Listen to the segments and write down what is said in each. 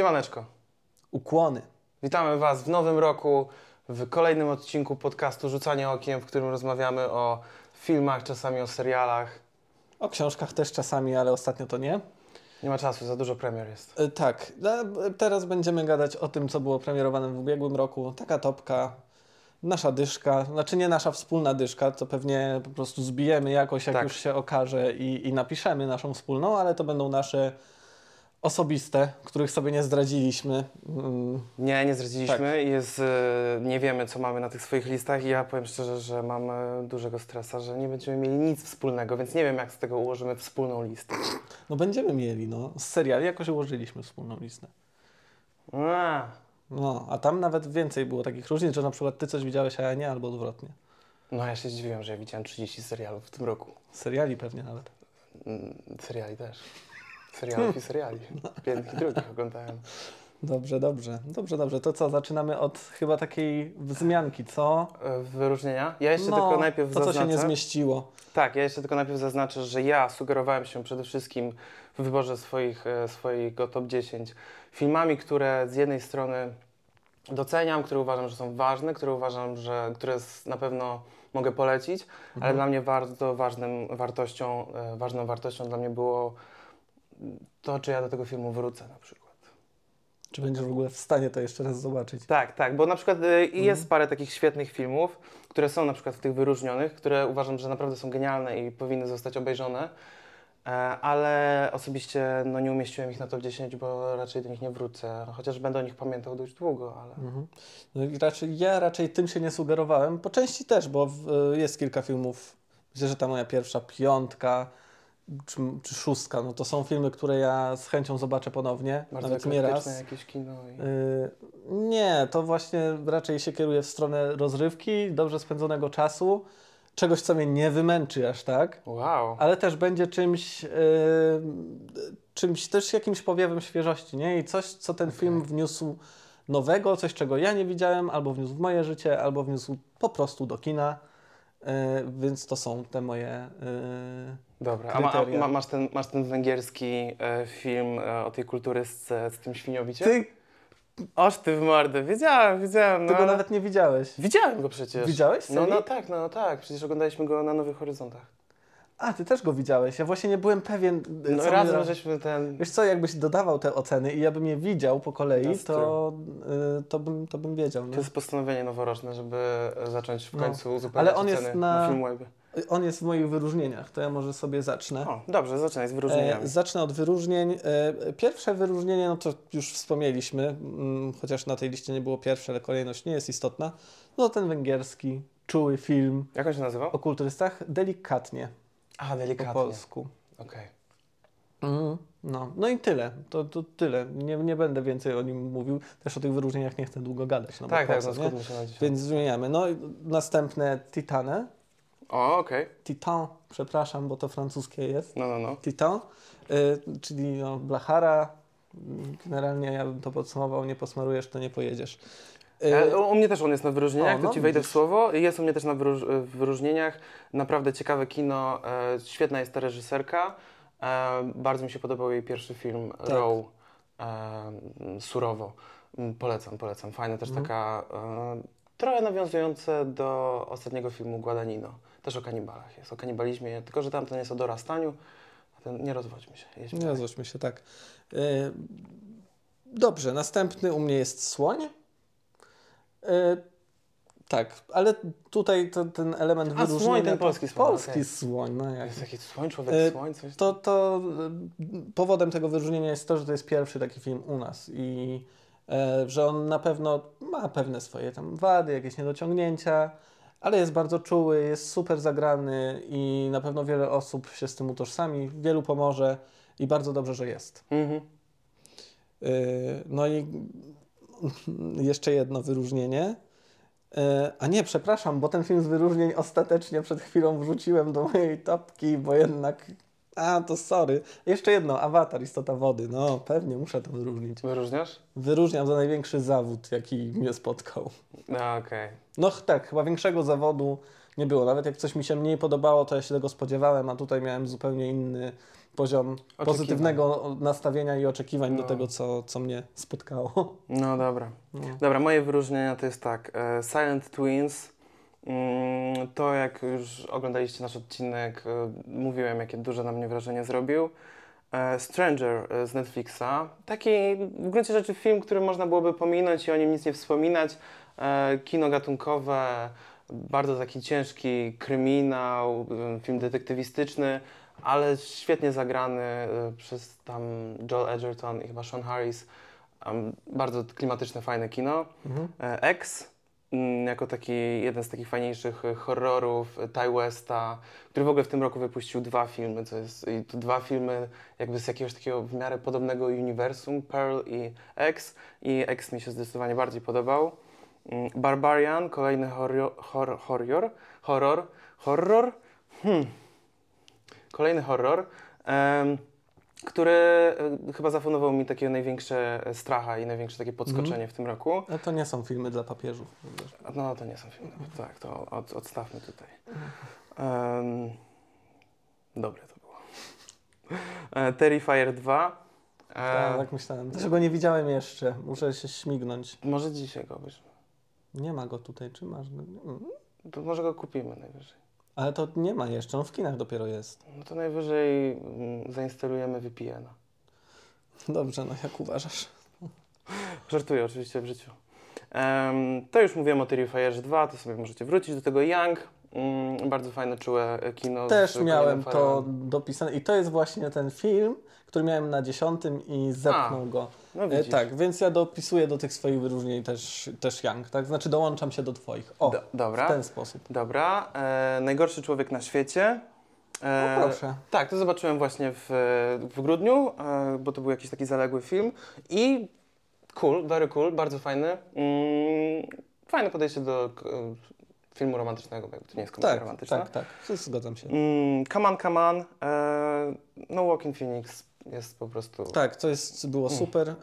Siemaneczko. Ukłony. Witamy Was w nowym roku, w kolejnym odcinku podcastu Rzucanie Okiem, w którym rozmawiamy o filmach, czasami o serialach. O książkach też czasami, ale ostatnio to nie. Nie ma czasu, za dużo premier jest. E, tak, no, teraz będziemy gadać o tym, co było premierowane w ubiegłym roku. Taka topka, nasza dyszka, znaczy nie nasza wspólna dyszka, to pewnie po prostu zbijemy jakoś, jak Tak. już się okaże i, i napiszemy naszą wspólną, ale to będą nasze osobiste, których sobie nie zdradziliśmy. Mm, Nie, nie zdradziliśmy. Tak. Jest, e, nie wiemy, co mamy na tych swoich listach i ja powiem szczerze, że mam e, dużego stresa, że nie będziemy mieli nic wspólnego, więc nie wiem, jak z tego ułożymy wspólną listę. No będziemy mieli, no. Z seriali jakoś ułożyliśmy wspólną listę. A, No, a tam nawet więcej było takich różnic, że na przykład ty coś widziałeś, a ja nie, albo odwrotnie. no ja się zdziwiłem, że ja widziałem 30 serialów w tym roku. Seriali pewnie nawet. Mm, Seriali też. Serialów i seriali. I drugich oglądałem. Dobrze, dobrze. Dobrze, dobrze. To co, zaczynamy od chyba takiej wzmianki, co? E, Wyróżnienia? Ja jeszcze no, tylko najpierw to, co zaznaczę. się nie zmieściło. Tak, ja jeszcze tylko najpierw zaznaczę, że ja sugerowałem się przede wszystkim w wyborze swoich, e, swojego top 10 filmami, które z jednej strony doceniam, które uważam, że są ważne, które uważam, że które na pewno mogę polecić, ale Mhm. dla mnie bardzo ważnym wartością, e, ważną wartością dla mnie było to, czy ja do tego filmu wrócę na przykład. Czy będziesz w ogóle w stanie to jeszcze raz zobaczyć? Tak, tak, bo na przykład y, Mhm. jest parę takich świetnych filmów, które są na przykład w tych wyróżnionych, które uważam, że naprawdę są genialne i powinny zostać obejrzone, e, ale osobiście no, nie umieściłem ich na top 10, bo raczej do nich nie wrócę, chociaż będę o nich pamiętał dość długo, ale... Mhm. No i raczej, ja raczej tym się nie sugerowałem. Po części też, bo w, jest kilka filmów. Myślę, że ta moja pierwsza piątka czy, czy szóstka, no to są filmy, które ja z chęcią zobaczę ponownie, Bardzo nawet nie raz. jakieś kino. I... Y, Nie, to właśnie raczej się kieruje w stronę rozrywki, dobrze spędzonego czasu, czegoś, co mnie nie wymęczy aż tak, Wow. ale też będzie czymś, y, czymś też jakimś powiewem świeżości, nie? I coś, co ten film wniósł nowego, coś, czego ja nie widziałem, albo wniósł w moje życie, albo wniósł po prostu do kina. Y, Więc to są te moje. Dobra, a, ma, a ma, masz, ten, masz ten węgierski e, film e, o tej kulturystce z tym świniobiciem? Ty Oż ty w mordę, wiedziałem, wiedziałem. No, tego ale- nawet nie widziałeś. Widziałem go przecież. Widziałeś? No, no tak, no tak. Przecież oglądaliśmy go na Nowych Horyzontach. A, ty też go widziałeś. Ja właśnie nie byłem pewien. No co my razem ra- żeśmy ten... Wiesz co, jakbyś dodawał te oceny i ja bym je widział po kolei, That's to, y, to, bym, to bym wiedział. To Nie? jest postanowienie noworoczne, żeby zacząć w No. końcu uzupełniać Ale on jest oceny na- na Filmwebie. On jest w moich wyróżnieniach, to ja może sobie zacznę. O, dobrze, zaczynaj z wyróżnieniami. E, zacznę od wyróżnień. E, pierwsze wyróżnienie, no to już wspomnieliśmy, mm, chociaż na tej liście nie było pierwsze, ale kolejność nie jest istotna. No ten węgierski, czuły film Jak on się nazywał? o kulturystach, delikatnie A, po delikatnie. polsku. Okej. Mhm. No, no i tyle. To, to tyle. Nie, nie będę więcej o nim mówił. Też o tych wyróżnieniach nie chcę długo gadać. No bo Tak, po tak, no się na. Więc zmieniamy. No i następne Titane. O, okej. Titan, przepraszam, bo to francuskie jest. No, no, no. Titan, y, czyli no, blachara. Generalnie ja bym to podsumował, nie posmarujesz, to nie pojedziesz. Y, E, u mnie też on jest na wyróżnieniach, O, to no, Ci wejdę w słowo. Jest u mnie też na wyróż w wyróżnieniach. Naprawdę ciekawe kino, e, świetna jest ta reżyserka. E, bardzo mi się podobał jej pierwszy film, Tak. Row, e, Surowo. Mm, Polecam, polecam. Fajne też Mhm. taka, e, trochę nawiązujące do ostatniego filmu Guadagnino. Też o kanibalach jest, o kanibalizmie, tylko że tamten jest o dorastaniu, a ten nie rozwodźmy się. jedźmy Nie rozłóżmy się, tak. Y, Dobrze, następny u mnie jest słoń. Y, Tak, ale tutaj to, ten element A, słoń, ten polski słoń, Polski okej. słoń, no jak Jest taki słoń, człowiek, E, słoń, coś To, to powodem tego wyróżnienia jest to, że to jest pierwszy taki film u nas i e, że on na pewno ma pewne swoje tam wady, jakieś niedociągnięcia, ale jest bardzo czuły, jest super zagrany i na pewno wiele osób się z tym utożsami, wielu pomoże i bardzo dobrze, że jest. Mhm. Y, No i jeszcze jedno wyróżnienie. Y, A nie, przepraszam, bo ten film z wyróżnień ostatecznie przed chwilą wrzuciłem do mojej topki, bo jednak. A, to sorry. Jeszcze jedno, awatar, istota wody. No, pewnie muszę to wyróżnić. Wyróżniasz? Wyróżniam za największy zawód, jaki mnie spotkał. No, okej. No ch- tak, chyba większego zawodu nie było. Nawet jak coś mi się mniej podobało, to ja się tego spodziewałem, a tutaj miałem zupełnie inny poziom pozytywnego nastawienia i oczekiwań No. do tego, co, co mnie spotkało. No dobra. No. Dobra, moje wyróżnienia to jest tak. e, Silent Twins. Mm, To jak już oglądaliście nasz odcinek, e, mówiłem, jakie duże na mnie wrażenie zrobił. E, Stranger e, z Netflixa. Taki w gruncie rzeczy film, który można byłoby pominąć i o nim nic nie wspominać. Kino gatunkowe, bardzo taki ciężki kryminał, film detektywistyczny, ale świetnie zagrany przez tam Joel Edgerton i chyba Sean Harris. Bardzo klimatyczne, fajne kino. Mhm. X, jako taki jeden z takich fajniejszych e, horrorów e, Ty Westa, który w ogóle w tym roku wypuścił dwa filmy, co jest i to dwa filmy jakby z jakiegoś takiego w miarę podobnego uniwersum, Pearl i X i X mi się zdecydowanie bardziej podobał. Mm, Barbarian, kolejny horror, horror, horror, horror, horror, hmm. kolejny horror, em, który e, chyba zafundował mi takie największe e, stracha i największe takie podskoczenie w tym roku. No to nie są filmy dla papieżów. No to nie są filmy. Tak, to od, odstawmy tutaj. Um, dobre to było. E, Terrifier 2. E, Tak, tak myślałem. Też go nie widziałem jeszcze. Muszę się śmignąć. Może dzisiaj go obejrzymy. Nie ma go tutaj, czy masz? Mm. To może go kupimy najwyżej. Ale to nie ma jeszcze, on w kinach dopiero jest. No to najwyżej mm, zainstalujemy VPN-a. Dobrze, no jak uważasz? Żartuję oczywiście w życiu. Em, to już mówiłem o Terrifierze 2, to sobie możecie wrócić do tego Young. Mm, bardzo fajne, czułe kino. Też miałem to dopisane i to jest właśnie ten film, który miałem na dziesiątym i zepchnął go. No E, tak, więc ja dopisuję do tych swoich wyróżnień też, też Young, tak? Znaczy dołączam się do twoich. O, Do, dobra. w ten sposób. Dobra, e, najgorszy człowiek na świecie. E, No proszę. Tak, to zobaczyłem właśnie w, w grudniu, e, bo to był jakiś taki zaległy film i cool, very cool, bardzo fajny. Mm, fajne podejście do k- filmu romantycznego, bo jakby to nie jest komedia Tak, romantyczna. tak, tak. Zgadzam się. Mm, come on, come on. E, no Walking Phoenix jest po prostu... Tak, to jest, było Mm. super.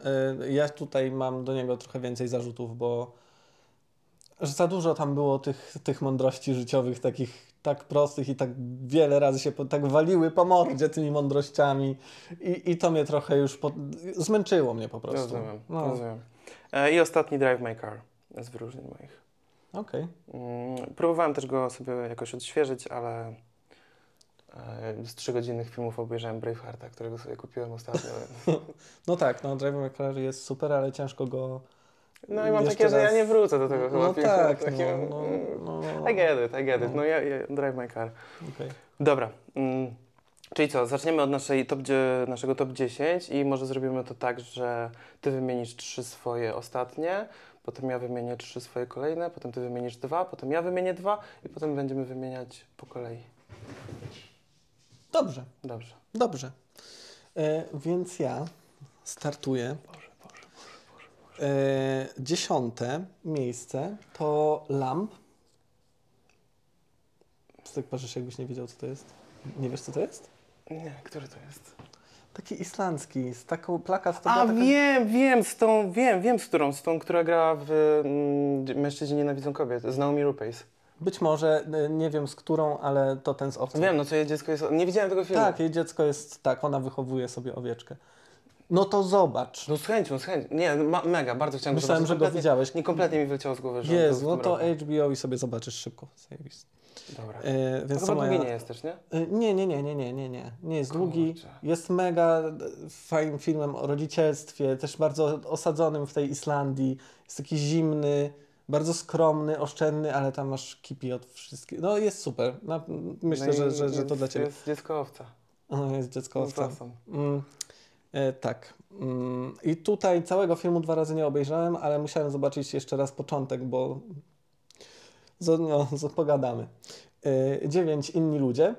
Y, Ja tutaj mam do niego trochę więcej zarzutów, bo że za dużo tam było tych, tych mądrości życiowych, takich tak prostych i tak wiele razy się po, tak waliły po mordzie tymi mądrościami i, i to mnie trochę już po, zmęczyło mnie po prostu. Rozumiem, No, rozumiem. E, I ostatni Drive My Car z wyróżnień moich. okej. Mm, Próbowałem też go sobie jakoś odświeżyć, ale z trzygodzinnych filmów obejrzałem Bravehearta, którego sobie kupiłem ostatnio. No tak, no Drive My Car jest super, ale ciężko go... No i mam takie, że ja raz. nie wrócę do tego chyba No filmu. tak, Takie, no, no, mm, no, no, I get it, I get it. No ja, ja Drive My Car. okej. Dobra. Mm, czyli co, zaczniemy od naszej top, naszego top 10 i może zrobimy to tak, że ty wymienisz trzy swoje ostatnie, potem ja wymienię trzy swoje kolejne, potem ty wymienisz dwa, potem ja wymienię dwa i potem będziemy wymieniać po kolei. Dobrze, Dobrze. dobrze. E, więc ja startuję. Boże, Boże, Boże. E, dziesiąte miejsce to Lamp. Co tak patrzysz, jakbyś nie wiedział, co to jest? Nie wiesz, co to jest? Nie, który to jest? Taki islandzki, z taką plakat. To A taka... wiem, wiem, z tą, wiem, wiem z którą, z tą, która gra w mm, Mężczyźni nienawidzą kobiet, z Naomi Rupace. Być może, e, nie wiem z którą, ale to ten z owcą. Wiem, no co jej dziecko jest, nie widziałem tego filmu. Tak, jej dziecko jest, tak, ona wychowuje sobie owieczkę. No to zobacz. No z chęcią, z chęcią. Nie, ma, mega, bardzo chciałem Myślałem, zobaczyć. że go widziałeś. Nie, kompletnie mi wyleciało z głowy, że Jezu, no to roku. HBO i sobie zobaczysz szybko. Zajebiste. Dobra. E, więc Chyba to długi moja... nie jest też, nie? E, Nie, nie, nie, nie, nie, nie, nie. Nie jest długi. Jest mega e, fajnym filmem o rodzicielstwie, też bardzo osadzonym w tej Islandii. Jest taki zimny, bardzo skromny, oszczędny, ale tam masz kipi od wszystkich. No jest super. Na, myślę, No że, że, że to dla Ciebie. Jest dziecko owca. O, jest dziecko owca. Awesome. Mm, e, tak. Mm, I tutaj całego filmu dwa razy nie obejrzałem, ale musiałem zobaczyć jeszcze raz początek, bo zo, no, zo, pogadamy. E, dziewięć inni ludzie.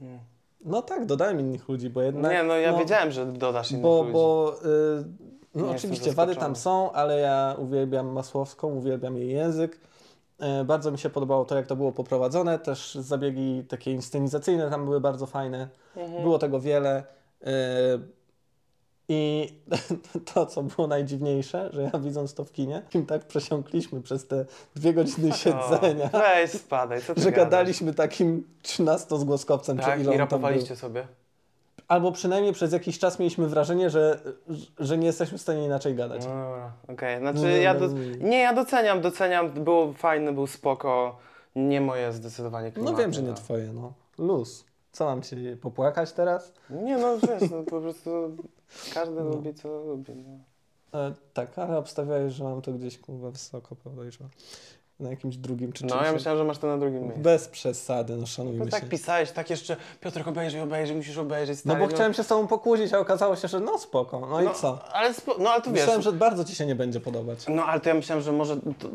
Mm. No tak, dodałem innych ludzi, bo jednak... Nie, no ja no, wiedziałem, że dodasz innych Bo, ludzi. bo y, no oczywiście wady tam są, ale ja uwielbiam Masłowską, uwielbiam jej język. E, Bardzo mi się podobało to, jak to było poprowadzone. Też zabiegi takie inscenizacyjne tam były bardzo fajne. Mhm. Było tego wiele. E, I to, co było najdziwniejsze, że ja widząc to w kinie, im tak przesiąkliśmy przez te dwie godziny siedzenia, O, weź spadaj, co ty że gadasz? gadaliśmy takim 13-zgłoskowcem, Tak, czy ile i rapowaliście sobie. Albo przynajmniej przez jakiś czas mieliśmy wrażenie, że, że nie jesteśmy w stanie inaczej gadać. No okej. Znaczy No, ja dobra, do... Nie, ja doceniam, doceniam. Było fajne, był spoko. Nie moje zdecydowanie No klimaty. wiem, że nie twoje, no. Luz. Co mam ci popłakać teraz? Nie no, wiesz, no, po prostu każdy No. lubi co lubi. No. E, tak, ale obstawiałeś, że mam to gdzieś kurwa wysoko, podejrzewam. Na jakimś drugim czy no czymś. ja myślałem, że masz to na drugim miejscu. Bez przesady, no szanujmy No tak się. pisałeś, tak jeszcze, Piotrek obejrzyj, obejrzyj, musisz obejrzeć. No Stary, bo chciałem się z tobą pokłócić, a okazało się, że no spoko. No, i co? Ale, no ale tu wiesz, Myślałem, że bardzo ci się nie będzie podobać. no ale to ja myślałem, że może, to,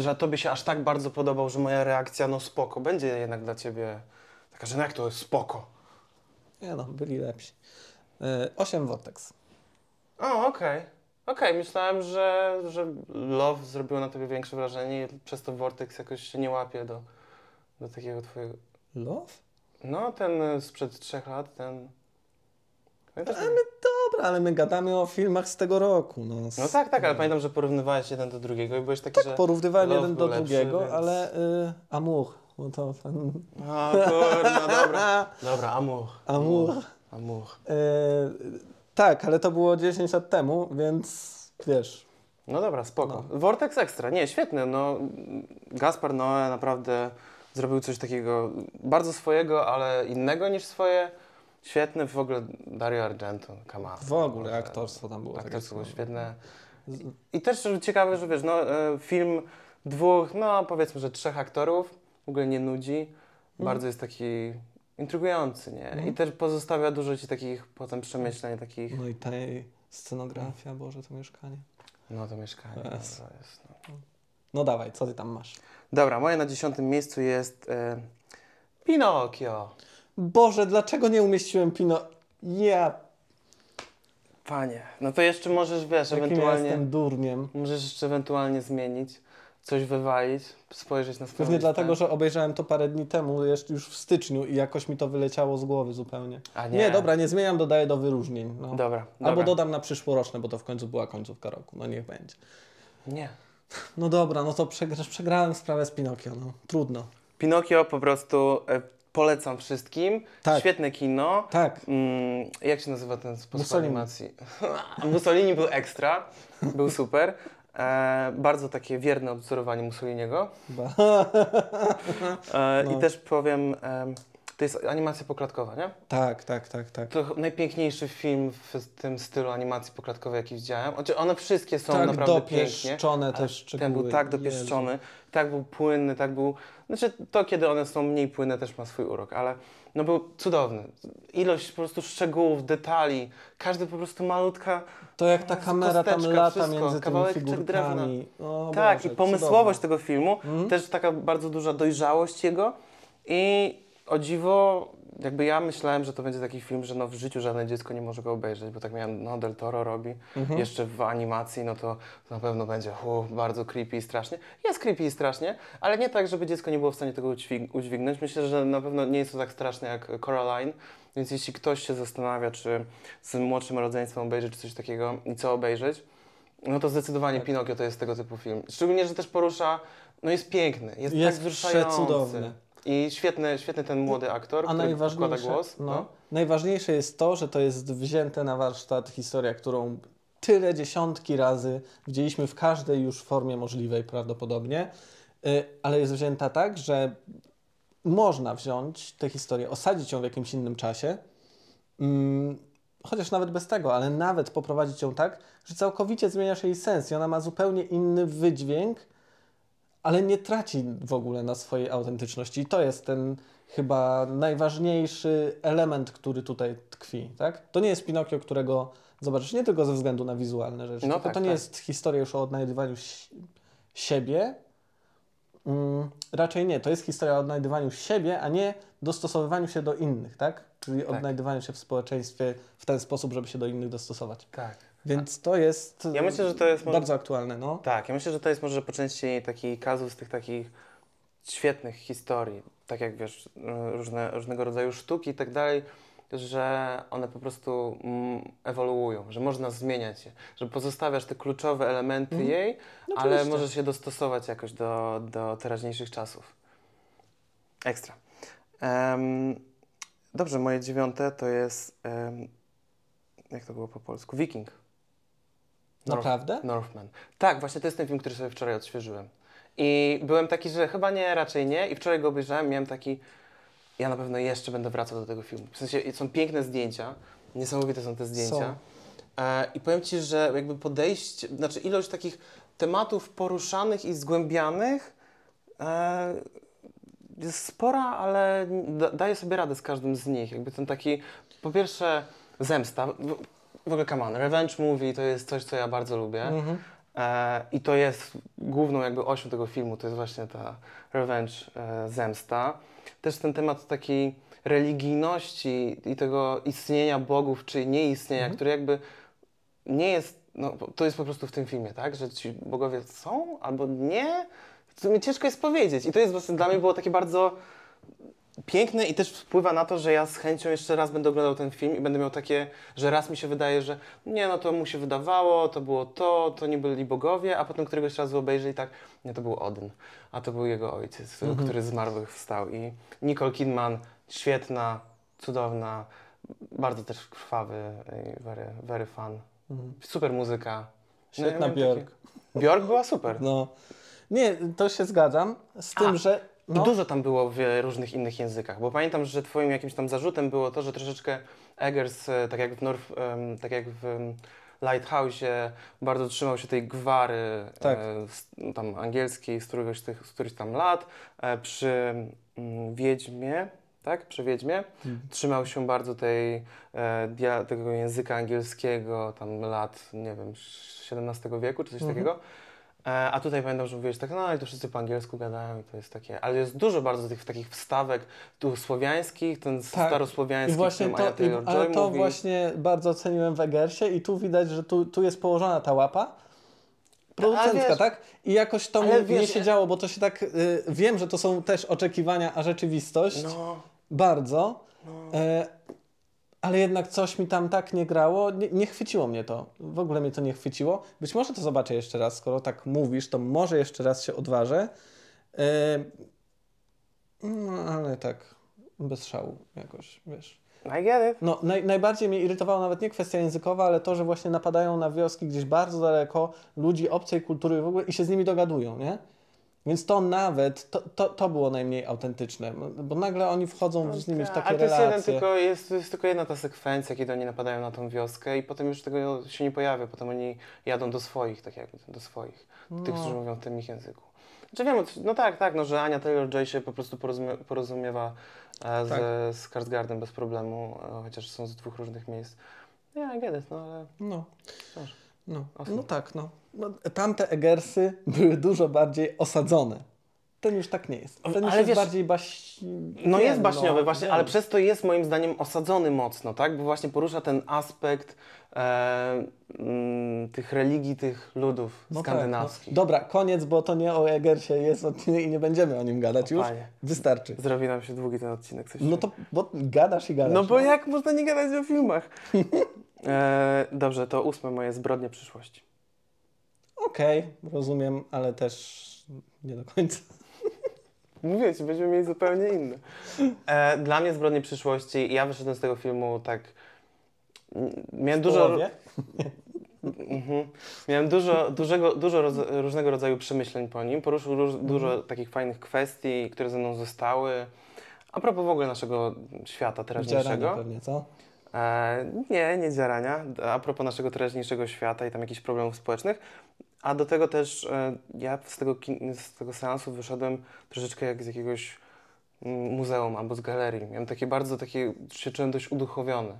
że tobie się aż tak bardzo podobał, że moja reakcja, no spoko, będzie jednak dla ciebie taka, że no jak to jest spoko. Nie no, byli lepsi. E, 8 Vortex. O, okej. Okej, myślałem, że, że Love zrobiło na tobie większe wrażenie i przez to Vortex jakoś się nie łapie do, do takiego twojego... Love? No, ten sprzed trzech lat, ten... Pamiętasz? Ale my, dobra, ale my gadamy o filmach z tego roku. No, No tak, tak, ale pamiętam, że porównywałeś jeden do drugiego i byłeś taki, Tak, że... porównywałem jeden do lepszy, drugiego, więc- ale y, Amour, bo to. O kurna, dobra. Dobra, Amour. Amour. Amour. Y, tak, ale to było 10 lat temu, więc wiesz, No dobra, spoko. No. Vortex Extra, nie, świetny. No, Gaspar Noé naprawdę zrobił coś takiego bardzo swojego, ale innego niż swoje. Świetny w ogóle Dario Argento, on. w ogóle aktorstwo tam było. Aktorstwo było świetne. Z- I też ciekawe, że wiesz, no, e, film dwóch, no powiedzmy, że trzech aktorów, w ogóle nie nudzi. Bardzo jest taki intrygujący, nie? Mhm. I też pozostawia dużo ci takich potem przemyśleń, takich, No i ta jej scenografia, Boże, to mieszkanie. no to mieszkanie. No, Yes. jest, no. No dawaj, co ty tam masz? Dobra, moje na dziesiątym miejscu jest e, Pinokio. Boże, dlaczego nie umieściłem Pino? Ja, Panie, no to jeszcze możesz, wiesz, ewentualnie, jestem durniem. możesz jeszcze ewentualnie zmienić, coś wywalić, spojrzeć na swoją Pewnie dlatego, że obejrzałem to parę dni temu, już w styczniu i jakoś mi to wyleciało z głowy zupełnie. A Nie, nie, dobra, nie zmieniam, dodaję do wyróżnień. No. Dobra, Albo dobra. dodam na przyszłoroczne, bo to w końcu była końcówka roku. No niech będzie. Nie. No dobra, no to przegra- przegrałem sprawę z Pinokio, no trudno. Pinokio po prostu e, polecam wszystkim. Tak. Świetne kino. Tak, Mm, jak się nazywa ten sposób Mussolini. animacji? Mussolini był ekstra, był super. E, bardzo takie wierne odwzorowanie Mussoliniego. E, No. I też powiem, em, to jest animacja poklatkowa, nie? tak, tak, tak, tak. To najpiękniejszy film w tym stylu animacji poklatkowej, jaki widziałem. Znaczy one wszystkie są tak naprawdę pięknie. dopieszczone ale też szczegóły. Ten był tak Jezu. dopieszczony, tak był płynny, tak był... Znaczy to, kiedy one są mniej płynne, też ma swój urok, ale no był cudowny. Ilość po prostu szczegółów, detali, każdy po prostu malutka... To jak ta kamera tam lata wszystko, między tymi kawałeczek figurkami. O tak, Boże, i pomysłowość cudowne. tego filmu, Mhm. też taka bardzo duża dojrzałość jego i o dziwo, jakby ja myślałem, że to będzie taki film, że no w życiu żadne dziecko nie może go obejrzeć, bo tak miałem, no Del Toro robi, Mhm. jeszcze w animacji, no to na pewno będzie hu, bardzo creepy i strasznie. Jest creepy i strasznie, ale nie tak, żeby dziecko nie było w stanie tego udźwig- udźwignąć. Myślę, że na pewno nie jest to tak straszne jak Coraline, więc jeśli ktoś się zastanawia, czy z młodszym rodzeństwem obejrzeć, coś takiego i co obejrzeć, no to zdecydowanie Tak. Pinokio to jest tego typu film. Szczególnie, że też porusza, no jest piękny, jest, Jest tak wzruszający. przecudowny. I świetny, świetny ten młody aktor, A który wkłada najważniejsze, głos. no, najważniejsze jest to, że to jest wzięte na warsztat historia, którą tyle dziesiątki razy widzieliśmy w każdej już formie możliwej prawdopodobnie, y, ale jest wzięta tak, że można wziąć tę historię, osadzić ją w jakimś innym czasie, mm, chociaż nawet bez tego, ale nawet poprowadzić ją tak, że całkowicie zmienia się jej sens i ona ma zupełnie inny wydźwięk, ale nie traci w ogóle na swojej autentyczności. I to jest ten chyba najważniejszy element, który tutaj tkwi. Tak? To nie jest Pinokio, którego zobaczysz nie tylko ze względu na wizualne rzeczy, No tylko tak, to nie tak. jest historia już o odnajdywaniu si- siebie. Mm, raczej nie. To jest historia o odnajdywaniu siebie, a nie dostosowywaniu się do innych, tak? Czyli Tak. odnajdywaniu się w społeczeństwie w ten sposób, żeby się do innych dostosować. Tak. Więc to jest Ja myślę, że to jest może- bardzo aktualne. No. Tak, ja myślę, że to jest może po części taki kazus tych takich świetnych historii, tak jak wiesz, y, różne, różnego rodzaju sztuki i tak dalej, że one po prostu mm, ewoluują, że można zmieniać je, że pozostawiasz te kluczowe elementy Mhm. jej, No ale oczywiście. możesz się dostosować jakoś do, do teraźniejszych czasów. Ekstra. Em, Dobrze, moje dziewiąte to jest. em, jak to było po polsku? Wiking. Naprawdę? Northman. Tak, właśnie to jest ten film, który sobie wczoraj odświeżyłem. I byłem taki, że chyba nie, raczej nie. I wczoraj go obejrzałem, miałem taki. Ja na pewno jeszcze będę wracał do tego filmu. W sensie są piękne zdjęcia, niesamowite są te zdjęcia. Są. E, I powiem Ci, że jakby podejście, znaczy ilość takich tematów poruszanych i zgłębianych e, jest spora, ale da, daje sobie radę z każdym z nich. Jakby ten taki, po pierwsze, zemsta. W, ogóle, come on, revenge movie to jest coś, co ja bardzo lubię. Mhm. E, I to jest główną jakby osią tego filmu, to jest właśnie ta revenge, e, zemsta. Też ten temat takiej religijności i tego istnienia bogów, czy nieistnienia, Mhm. który jakby nie jest, no to jest po prostu w tym filmie, tak? Że ci bogowie są albo nie. To mi ciężko jest powiedzieć. I to jest właśnie dla mnie było takie bardzo piękne i też wpływa na to, że ja z chęcią jeszcze raz będę oglądał ten film i będę miał takie, że raz mi się wydaje, że nie, no to mu się wydawało, to było to, to nie byli bogowie, a potem któregoś razu obejrzę i tak, nie, to był Odyn, a to był jego ojciec, Mhm. który z zmarłych wstał i Nicole Kidman, świetna, cudowna, bardzo też krwawy, very, very fun. Mhm. Super muzyka. No, ja Świetna miałem Björk. Takie... Björk była super. No. Nie, to się zgadzam. Z tym, A, że. No, dużo tam było w różnych innych językach, bo pamiętam, że twoim jakimś tam zarzutem było to, że troszeczkę Eggers, e, tak jak w, North, tak jak w em, Lighthouse'ie, bardzo trzymał się tej gwary Tak. e, z, no, tam angielskiej z któregoś z tych, z którychś tam lat. E, przy mm, Wiedźmie, tak? Przy Wiedźmie Mhm. trzymał się bardzo tej, e, tego języka angielskiego, tam lat, nie wiem, XVII wieku czy coś Mhm. takiego. E, A tutaj pamiętam, że mówiłeś tak, no i to wszyscy po angielsku gadają i to jest takie, ale jest dużo bardzo tych takich wstawek tu słowiańskich, ten Tak. starosłowiański, I właśnie to, i, Taylor-Joy ale to mówi. właśnie bardzo ceniłem w Egersie i tu widać, że tu, tu jest położona ta łapa producencka, wiesz- tak? I jakoś to ale mi wiesz, nie siedziało, bo to się tak, y, wiem, że to są też oczekiwania, a rzeczywistość, No, bardzo, no. e, ale jednak coś mi tam tak nie grało, nie, nie chwyciło mnie to, w ogóle mnie to nie chwyciło. Być może to zobaczę jeszcze raz, skoro tak mówisz, to może jeszcze raz się odważę, e, no ale tak, bez szału jakoś, wiesz. I get it. No, naj, najbardziej mnie irytowała nawet nie kwestia językowa, ale to, że właśnie napadają na wioski gdzieś bardzo daleko ludzi obcej kultury w ogóle i się z nimi dogadują, nie? Więc to nawet, to, to, to było najmniej autentyczne, bo nagle oni wchodzą z nimi w takie Ale to jest, jeden tylko, jest, jest tylko jedna ta sekwencja, kiedy oni napadają na tą wioskę i potem już tego się nie pojawia, potem oni jadą do swoich, tak jakby, do swoich, do tych, No. którzy mówią w tym ich języku. Znaczy wiem, no tak, tak, no, że Ania Taylor-Joy się po prostu porozumie, porozumiewa e, Tak. z, z Skarsgårdem bez problemu, e, chociaż są z dwóch różnych miejsc. Ja yeah, get it, no ale No, no, no tak, no. No. Tamte Egersy były dużo bardziej osadzone. Ten już tak nie jest. Ten już Ale jest wiesz- bardziej baś... No wiem, jest baśniowy no, właśnie, wiem. ale przez to jest moim zdaniem osadzony mocno, tak? Bo właśnie porusza ten aspekt e, mm, tych religii, tych ludów No skandynawskich. Tak, no. Dobra, koniec, bo to nie o Egersie jest odcinek i nie będziemy o nim gadać O, już. panie. Wystarczy. Zrobi nam się długi ten odcinek. Coś No to bo gadasz i gadasz. no bo jak można nie gadać o filmach? e, dobrze, to ósme moje zbrodnie przyszłości. Okej, rozumiem, ale też nie do końca. Mówię ci, będziemy mieli zupełnie inne. E, dla mnie zbrodnie przyszłości, ja wyszedłem z tego filmu tak... Miałem W dużo... połowie? Mhm. Miałem dużo, dużego, dużo roz, różnego rodzaju przemyśleń po nim. Poruszył róż, dużo takich fajnych kwestii, które ze mną zostały. A propos w ogóle naszego świata teraźniejszego. pewnie, co? E, nie, nie dzierania. A propos naszego teraźniejszego świata i tam jakichś problemów społecznych. A do tego też e, ja z tego, z tego seansu wyszedłem troszeczkę jak z jakiegoś mm, muzeum albo z galerii. Miałem takie bardzo takie, się czułem dość uduchowiony.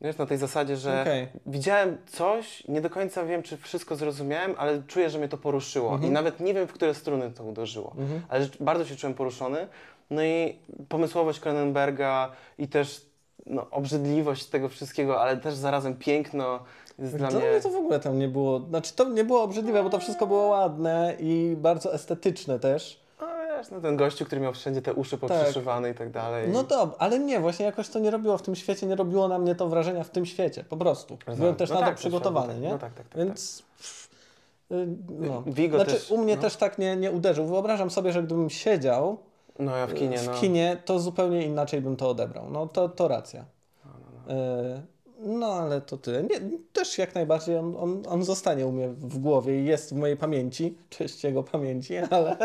Wiesz, na tej zasadzie, że Okej. widziałem coś, nie do końca wiem, czy wszystko zrozumiałem, ale czuję, że mnie to poruszyło. Mhm. I nawet nie wiem, w które struny to uderzyło. Mhm. Ale rzecz- bardzo się czułem poruszony. No i pomysłowość Cronenberga i też no, obrzydliwość tego wszystkiego, ale też zarazem piękno dla Dla mnie... mnie to w ogóle tam nie było, znaczy to nie było obrzydliwe, bo to wszystko było ładne i bardzo estetyczne też. No wiesz, no ten gościu, który miał wszędzie te uszy poprzeszywane i tak dalej. No dobra, ale nie, właśnie jakoś to nie robiło w tym świecie, nie robiło na mnie to wrażenia w tym świecie, po prostu. Byłem też No na tak, to przygotowany, tak, nie? No tak, tak, tak. Więc... y, No. Vigo Znaczy, też, u mnie no. też tak nie, nie uderzył. Wyobrażam sobie, że gdybym siedział No ja w kinie, no. w kinie, to zupełnie inaczej bym to odebrał. No to, to racja. E, No ale to tyle. Nie, też jak najbardziej on, on, on zostanie u mnie w głowie i jest w mojej pamięci, cześć jego pamięci, ale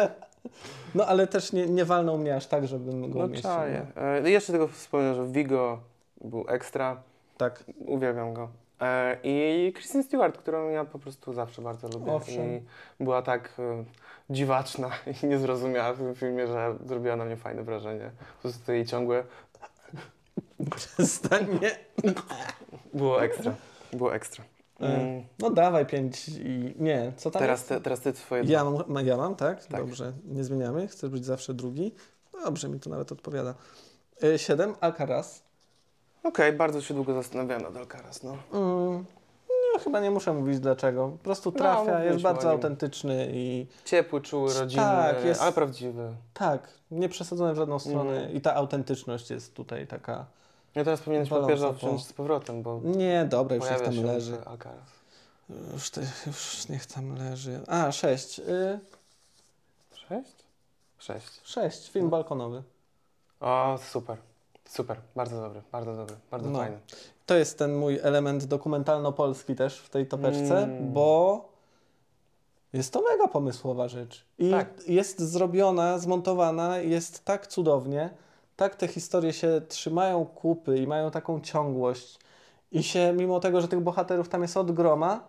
no ale też nie, nie walnął mnie aż tak, żebym go No umieścił. czaję. E, jeszcze tylko wspomnę, że Vigo był ekstra. Tak. Uwielbiam go. E, I Kristen Stewart, którą ja po prostu zawsze bardzo lubię. Owszem. I była tak e, dziwaczna i niezrozumiała w tym filmie, że zrobiła na mnie fajne wrażenie. Po prostu jej ciągłe Przestań mnie. było ekstra. Było ekstra. Mm. No dawaj pięć i nie, co tam Teraz, jest? te, teraz ty twoje Ja mam, ja mam, tak? Tak. Dobrze, nie zmieniamy. Chcesz być zawsze drugi? Dobrze, mi to nawet odpowiada. E, Siedem, Alcaraz. Okej, bardzo się długo zastanawiałem nad Alcaraz, no. Mm, no, chyba nie muszę mówić dlaczego. Po prostu trafia, jest mówiliśmy bardzo autentyczny i Ciepły, czuły, rodzinny, Tak, jest- ale prawdziwy. tak, nie przesadzony w żadną stronę Mm. i ta autentyczność jest tutaj taka... Ja teraz powinieneś papieża wziąć z powrotem, bo Nie, dobra, już niech tam się leży. Już, te, już niech tam leży. A, sześć. Y, Sześć? Sześć. sześć, film balkonowy. O, super. Super, bardzo dobry, bardzo dobry, bardzo No. fajny. To jest ten mój element dokumentalno-polski też w tej topeczce, Mm. bo jest to mega pomysłowa rzecz. I Tak. jest zrobiona, zmontowana, jest tak cudownie, tak te historie się trzymają kupy i mają taką ciągłość. I się, mimo tego, że tych bohaterów tam jest od groma,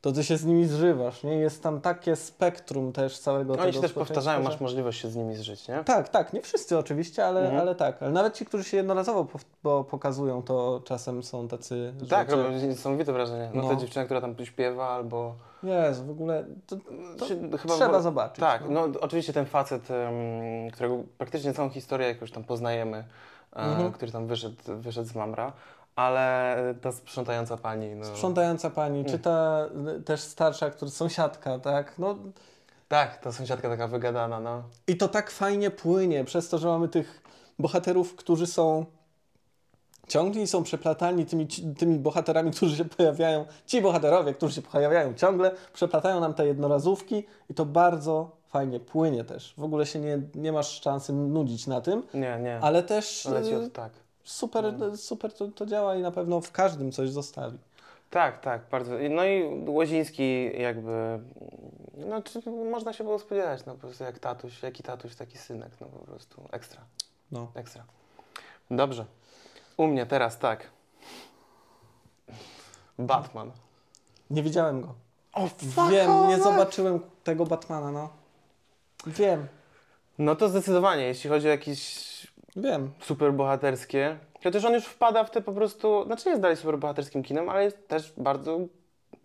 to ty się z nimi zżywasz, nie? Jest tam takie spektrum też całego tego Oni się też powtarzają, że- masz możliwość się z nimi zżyć, nie? tak, tak, nie wszyscy oczywiście, ale, Mhm. ale tak. Ale nawet ci, którzy się jednorazowo bo pokazują, to czasem są tacy. że Tak, cię- robią niesamowite wrażenie. No, No. ta dziewczyna, która tam śpiewa albo... Jezu, w ogóle to, to się trzeba zobaczyć. Tak, no. no oczywiście ten facet, którego praktycznie całą historię jakoś tam poznajemy, e, Mhm. który tam wyszedł, wyszedł z Mamra, ale ta sprzątająca pani, no... Sprzątająca pani, czy ta y, też starsza, która sąsiadka, tak? No, Tak, ta sąsiadka taka wygadana, no. I to tak fajnie płynie, przez to, że mamy tych bohaterów, którzy są ciągli i są przeplatani tymi, tymi bohaterami, którzy się pojawiają. Ci bohaterowie, którzy się pojawiają ciągle, przeplatają nam te jednorazówki i to bardzo fajnie płynie też. W ogóle się nie, nie masz szansy nudzić na tym, Nie, nie. ale też Leci y, od tak. Super, super to, to działa i na pewno w każdym coś zostawi. Tak, tak, bardzo. No i Łoziński jakby, no można się było spodziewać, no po prostu jak tatuś, jaki tatuś, taki synek, no po prostu ekstra, No. ekstra. Dobrze. U mnie teraz tak. Batman. Nie widziałem go. O, Wiem, nie zobaczyłem tego Batmana, no. Wiem, No to zdecydowanie, jeśli chodzi o jakieś wiem. superbohaterskie, chociaż on już wpada w te po prostu, znaczy jest dalej superbohaterskim kinem, ale jest też bardzo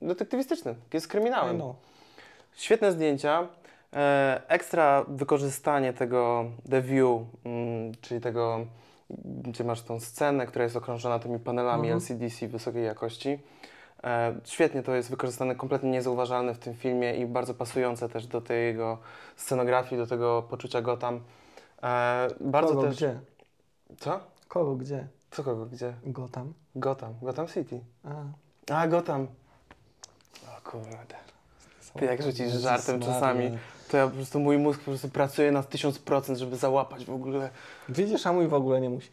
detektywistyczny, jest kryminałem. No. Świetne zdjęcia. E, ekstra wykorzystanie tego The View, mm, czyli tego, gdzie masz tą scenę, która jest okrążona tymi panelami Mhm. LCDC wysokiej jakości. E, świetnie to jest wykorzystane, kompletnie niezauważalne w tym filmie i bardzo pasujące też do tej jego scenografii, do tego poczucia Gotham. E, bardzo Kogo też... gdzie? Co? Kogo gdzie? Co kogo? Gdzie? Gotham. Gotham. Gotham City. A. A, Gotham. O kurde. Ty jak rzucisz żartem czasami, to ja po prostu, mój mózg po prostu pracuje na 1000%, żeby załapać w ogóle. Widzisz, a mój w ogóle nie musi.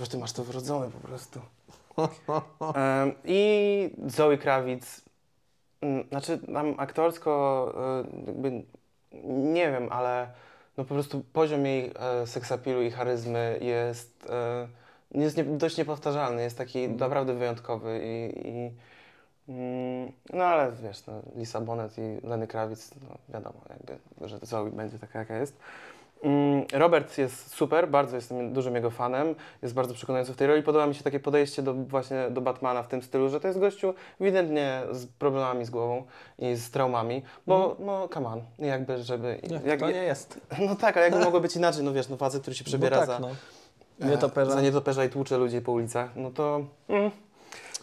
Już ty masz to wrodzone po prostu. Em, I Zoe Kravitz, mm, znaczy tam aktorsko e, jakby nie wiem, ale no po prostu poziom jej e, seksapilu i charyzmy jest, e, jest nie, dość niepowtarzalny, jest taki naprawdę wyjątkowy i, i mm, no ale wiesz, no, Lisa Bonet i Lenny Kravitz, no wiadomo jakby, że Zoe będzie taka jaka jest. Mm, Robert jest super, bardzo jestem dużym jego fanem, jest bardzo przekonujący w tej roli. Podoba mi się takie podejście do, właśnie do Batmana w tym stylu, że to jest gościu ewidentnie z problemami z głową i z traumami, bo no come on, jakby żeby... Jak, jak, to nie jest. No tak, ale jakby mogło być inaczej, no wiesz, no facet, który się przebiera no tak, za, no. Nietoperza. za nietoperza i tłucze ludzi po ulicach, no to... Mm,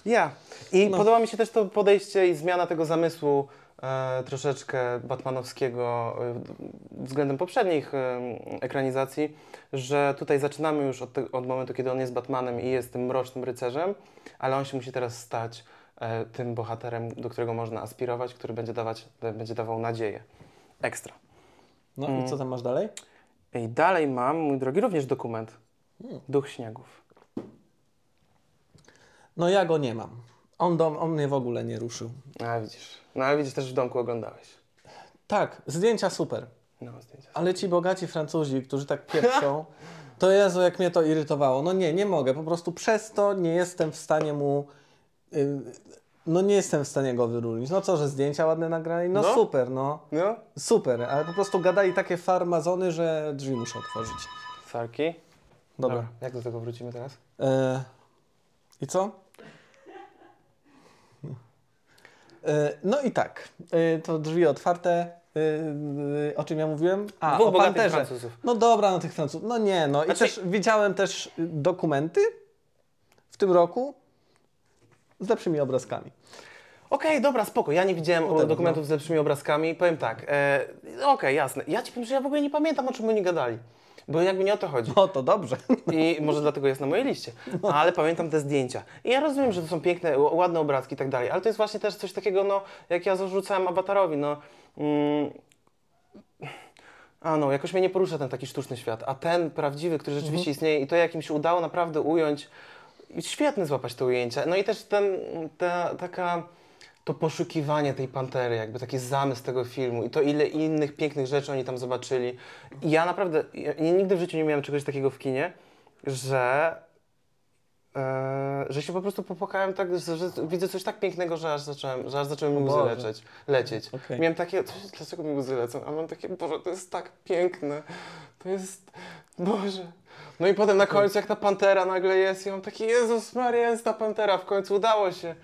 ja. I No. podoba mi się też to podejście i zmiana tego zamysłu e, troszeczkę batmanowskiego e, względem poprzednich e, ekranizacji, że tutaj zaczynamy już od, te, od momentu, kiedy on jest Batmanem i jest tym mrocznym rycerzem, ale on się musi teraz stać e, tym bohaterem, do którego można aspirować, który będzie, dawać, będzie dawał nadzieję. Ekstra. No Mm. i co tam masz dalej? I dalej mam, mój drogi, również dokument. Hmm. Duch śniegów. No ja go nie mam. On, do, on mnie w ogóle nie ruszył. A widzisz. No ale widzisz, też w domku oglądałeś. Tak, zdjęcia super. No, zdjęcia. Ale ci bogaci Francuzi, którzy tak pieprzą, to Jezu, jak mnie to irytowało. No nie, nie mogę. Po prostu przez to nie jestem w stanie mu... y, no nie jestem w stanie go wyróżnić. No co, że zdjęcia ładne nagrali? No, No. super, no. No, Super, ale po prostu gadali takie farmazony, że drzwi muszę otworzyć. Sarki. Dobra. Jak do tego wrócimy teraz? E, I co? E, no i tak, e, to drzwi otwarte. E, e, o czym ja mówiłem? A, Dwóch o Panterze. Francuzów. No dobra, no tych Francuzów. No nie, no. I Znaczy- też widziałem też dokumenty w tym roku z lepszymi obrazkami. Okej, dobra, spoko. Ja nie widziałem No dokumentów z lepszymi obrazkami. Powiem tak. E, Okej, jasne. Ja ci powiem, że ja w ogóle nie pamiętam, o czym oni gadali. Bo jakby nie o to chodzi. No to dobrze. I może dlatego jest na mojej liście. Ale pamiętam te zdjęcia. I ja rozumiem, że to są piękne, ładne obrazki i tak dalej, ale to jest właśnie też coś takiego, no, jak ja zarzucałem awatarowi, no. Mm, a no, jakoś mnie nie porusza ten taki sztuczny świat. A ten prawdziwy, który rzeczywiście istnieje i to, jak im się udało naprawdę ująć, i świetne złapać te ujęcia. No i też ten, ta, taka, to poszukiwanie tej pantery, jakby taki zamysł tego filmu i to ile innych pięknych rzeczy oni tam zobaczyli. I ja naprawdę, ja nigdy w życiu nie miałem czegoś takiego w kinie, że, e, że się po prostu popłakałem tak, że, że widzę coś tak pięknego, że aż zacząłem, że aż zacząłem mi łzy lecieć. lecieć. Okej. Miałem takie, dlaczego mi łzy lecą? A mam takie, Boże, to jest tak piękne. To jest, Boże. No i potem na końcu, jak ta pantera nagle jest, i mam taki, Jezus Maria, jest ta pantera, w końcu udało się.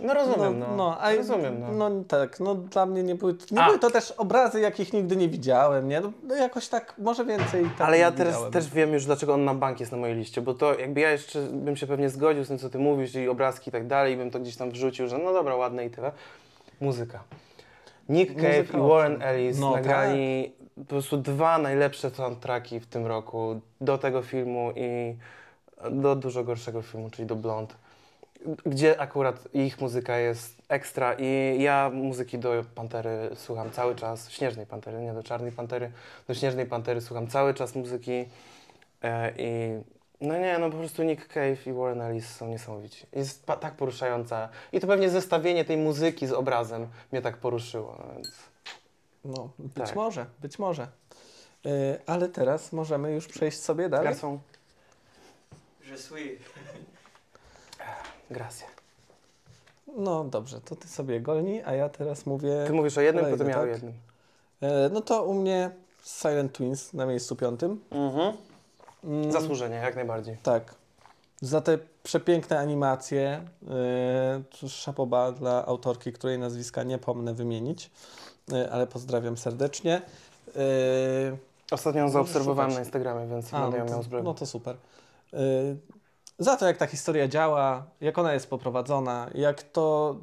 No rozumiem, no. a rozumiem, no. no tak, no dla mnie nie były, nie A. były to też obrazy, jakich nigdy nie widziałem, nie? No, no jakoś tak, może więcej tak Ale ja teraz widziałem. też wiem już, dlaczego on na bank jest na mojej liście, bo to jakby ja jeszcze bym się pewnie zgodził z tym, co ty mówisz i obrazki i tak dalej, i bym to gdzieś tam wrzucił, że no dobra, ładne i tyle. Muzyka. Nick Cave i. Warren Ellis No nagrali po prostu dwa najlepsze soundtracki w tym roku do tego filmu i do dużo gorszego filmu, czyli do Blond, gdzie akurat ich muzyka jest ekstra i ja muzyki do Pantery słucham cały czas, Śnieżnej Pantery, nie do Czarnej Pantery, do Śnieżnej Pantery słucham cały czas muzyki e, i no nie, no po prostu Nick Cave i Warren Ellis są niesamowici. Jest tak poruszająca i to pewnie zestawienie tej muzyki z obrazem mnie tak poruszyło, no więc... No, być Tak. może, być może. Yy, ale teraz możemy już przejść sobie dalej. Garçon, Je suis. Grazie. No dobrze, to ty sobie golni, a ja teraz mówię... Ty mówisz o jednym, kolejny, potem ja o tak? jednym. E, no to u mnie Silent Twins na miejscu piątym. Mhm. Mm, Zasłużenie, jak najbardziej. Tak. Za te przepiękne animacje, yy, szapoba dla autorki, której nazwiska nie pomnę wymienić, yy, ale pozdrawiam serdecznie. Yy, Ostatnio ją zaobserwowałem szukać. na Instagramie, więc a, będę ją no, miał zbrojną. no to super. Yy, za to, jak ta historia działa, jak ona jest poprowadzona, jak to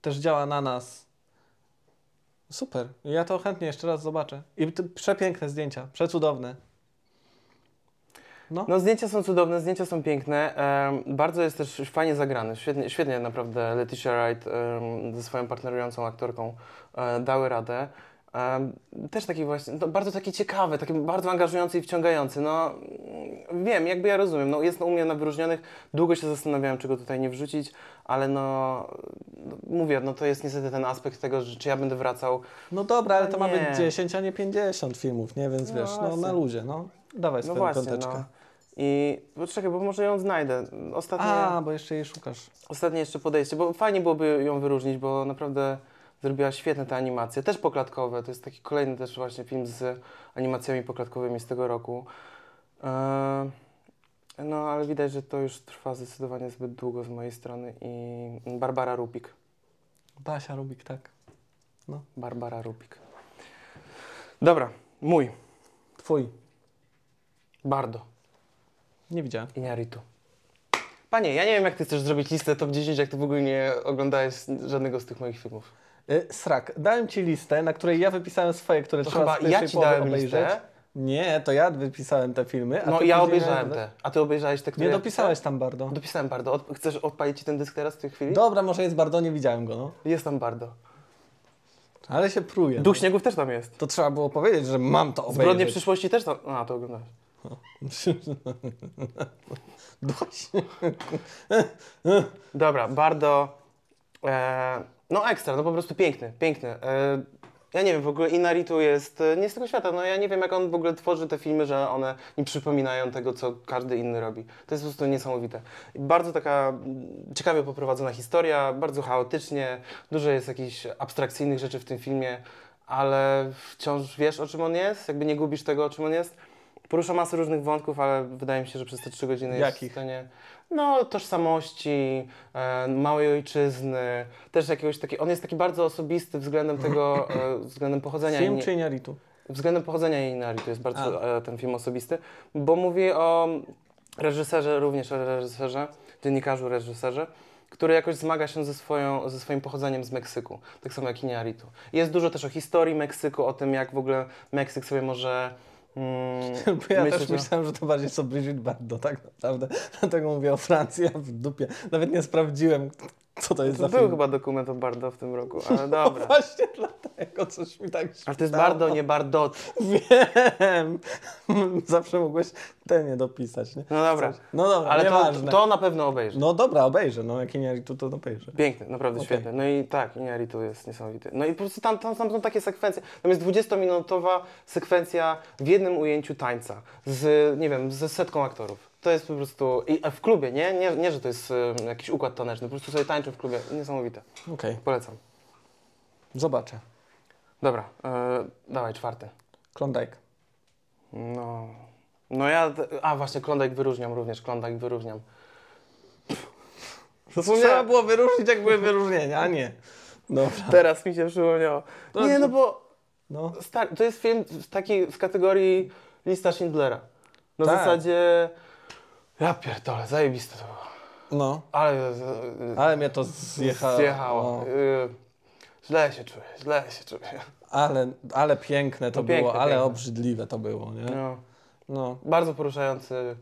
też działa na nas. Super. Ja to chętnie jeszcze raz zobaczę. I przepiękne zdjęcia, przecudowne. No. No zdjęcia są cudowne, zdjęcia są piękne. Em, bardzo jest też fajnie zagrane. Świetnie, świetnie naprawdę Leticia Wright em, ze swoją partnerującą aktorką e, dały radę. Em, też taki właśnie, no, bardzo taki ciekawy, taki bardzo angażujący i wciągający. No mm, wiem, jakby ja rozumiem. No, jest u mnie na wyróżnionych. Długo się zastanawiałem, czy go tutaj nie wrzucić, ale no, no mówię, no to jest niestety ten aspekt tego, że czy ja będę wracał. No dobra, ale No to ma nie. być 10, a nie 50 filmów, nie? Więc No wiesz, no właśnie. na luzie, no. Dawaj No swoją właśnie, piąteczkę. no. I poczekaj, bo może ją znajdę. Ostatnio... A, bo jeszcze jej szukasz. Ostatnie jeszcze podejście, bo fajnie byłoby ją wyróżnić, bo naprawdę zrobiła świetne te animacje, też poklatkowe. To jest taki kolejny też właśnie film z animacjami poklatkowymi z tego roku. Eee, no, ale widać, że to już trwa zdecydowanie zbyt długo z mojej strony i Barbara Rupik. Basia Rubik, tak. Barbara Rupik. Dobra, mój. Twój. Bardo. Nie widziałem. Iñárritu. Panie, ja nie wiem, jak ty chcesz zrobić listę top 10, jak ty w ogóle nie oglądałeś żadnego z tych moich filmów. Y, srak, dałem ci listę, na której ja wypisałem swoje, które To trzeba chyba z pierwszej ja ci połowy dałem obejrzeć. listę. Nie, to ja wypisałem te filmy. No ja obejrzałem te. A ty obejrzałeś te, które Nie dopisałeś tam Bardo. pisałem? Dopisałem Bardo. Od, chcesz odpalić ci ten dysk teraz w tej chwili? Dobra, może jest Bardo, nie widziałem go, no. Jest tam Bardo. Ale się pruje. Duch Śniegów też tam jest. To trzeba było powiedzieć, że mam to obejrzeć. Zbrodnie przyszłości też tam... A, to oglądałeś. Dość. Dobra, bardzo. E, no ekstra, no po prostu piękny, piękny. E, ja nie wiem, w ogóle Inaritu jest e, nie z tego świata. No ja nie wiem, jak on w ogóle tworzy te filmy, że one nie przypominają tego, co każdy inny robi. To jest po prostu niesamowite. I bardzo taka mm, ciekawie poprowadzona historia, bardzo chaotycznie, dużo jest jakichś abstrakcyjnych rzeczy w tym filmie, ale wciąż wiesz, o czym on jest, jakby nie gubisz tego, o czym on jest. Porusza masę różnych wątków, ale wydaje mi się, że przez te trzy godziny jest Jakich? w stanie... No, tożsamości, e, małej ojczyzny, też jakiegoś takiego... On jest taki bardzo osobisty względem tego, e, względem pochodzenia... Film czy Inaritu? Względem pochodzenia Inari to jest bardzo e, ten film osobisty, bo mówi o reżyserze, również o reżyserze, dziennikarzu reżyserze, który jakoś zmaga się ze, swoją, ze swoim pochodzeniem z Meksyku, tak samo jak Iñárritu. Jest dużo też o historii Meksyku, o tym jak w ogóle Meksyk sobie może... Mm, Bo ja myśleć też myślałem, że to bardziej co Brigitte Bardot, tak naprawdę. Dlatego mówię o Francji, a w dupie. Nawet nie sprawdziłem, co to jest To za był film. chyba dokument o Bardo w tym roku, ale dobra. Właśnie dlatego coś mi tak Ale to jest. Bardo, nie Bardot. Wiem. Zawsze mogłeś te nie dopisać, nie? No dobra, Coś. No dobra, ale to, to na pewno obejrzę. No dobra, obejrzę. No jak Inaritu, to obejrzę. Piękny, naprawdę Okej. świetny. No i tak, Iñárritu jest niesamowity. No i po prostu tam, tam, tam są takie sekwencje. Tam jest 20-minutowa sekwencja w jednym ujęciu tańca z, nie wiem, ze setką aktorów. To jest po prostu... I w klubie, nie? nie? Nie, że to jest e, jakiś układ taneczny. Po prostu sobie tańczą w klubie. Niesamowite. Okej, Polecam. zobaczę. Dobra, e, dawaj, czwarty. Klondike. No... No ja... A właśnie, Klondike wyróżniam również. Klondike wyróżniam. To trzeba było wyróżnić, jak były wyróżnienia, a nie. Dobra. Teraz mi się przypomniało. To- Nie, no bo... No. Stary, to jest film z takiej z kategorii lista Schindlera. Na Tak. zasadzie. Ja pierdolę, zajebiste to było. No. Ale. Ale mnie to zjechało. Zjechało. No. Y, źle się czuję, źle się czuję. Ale, ale piękne to No piękne, było, ale piękne. obrzydliwe to było, nie? No, No, bardzo poruszający,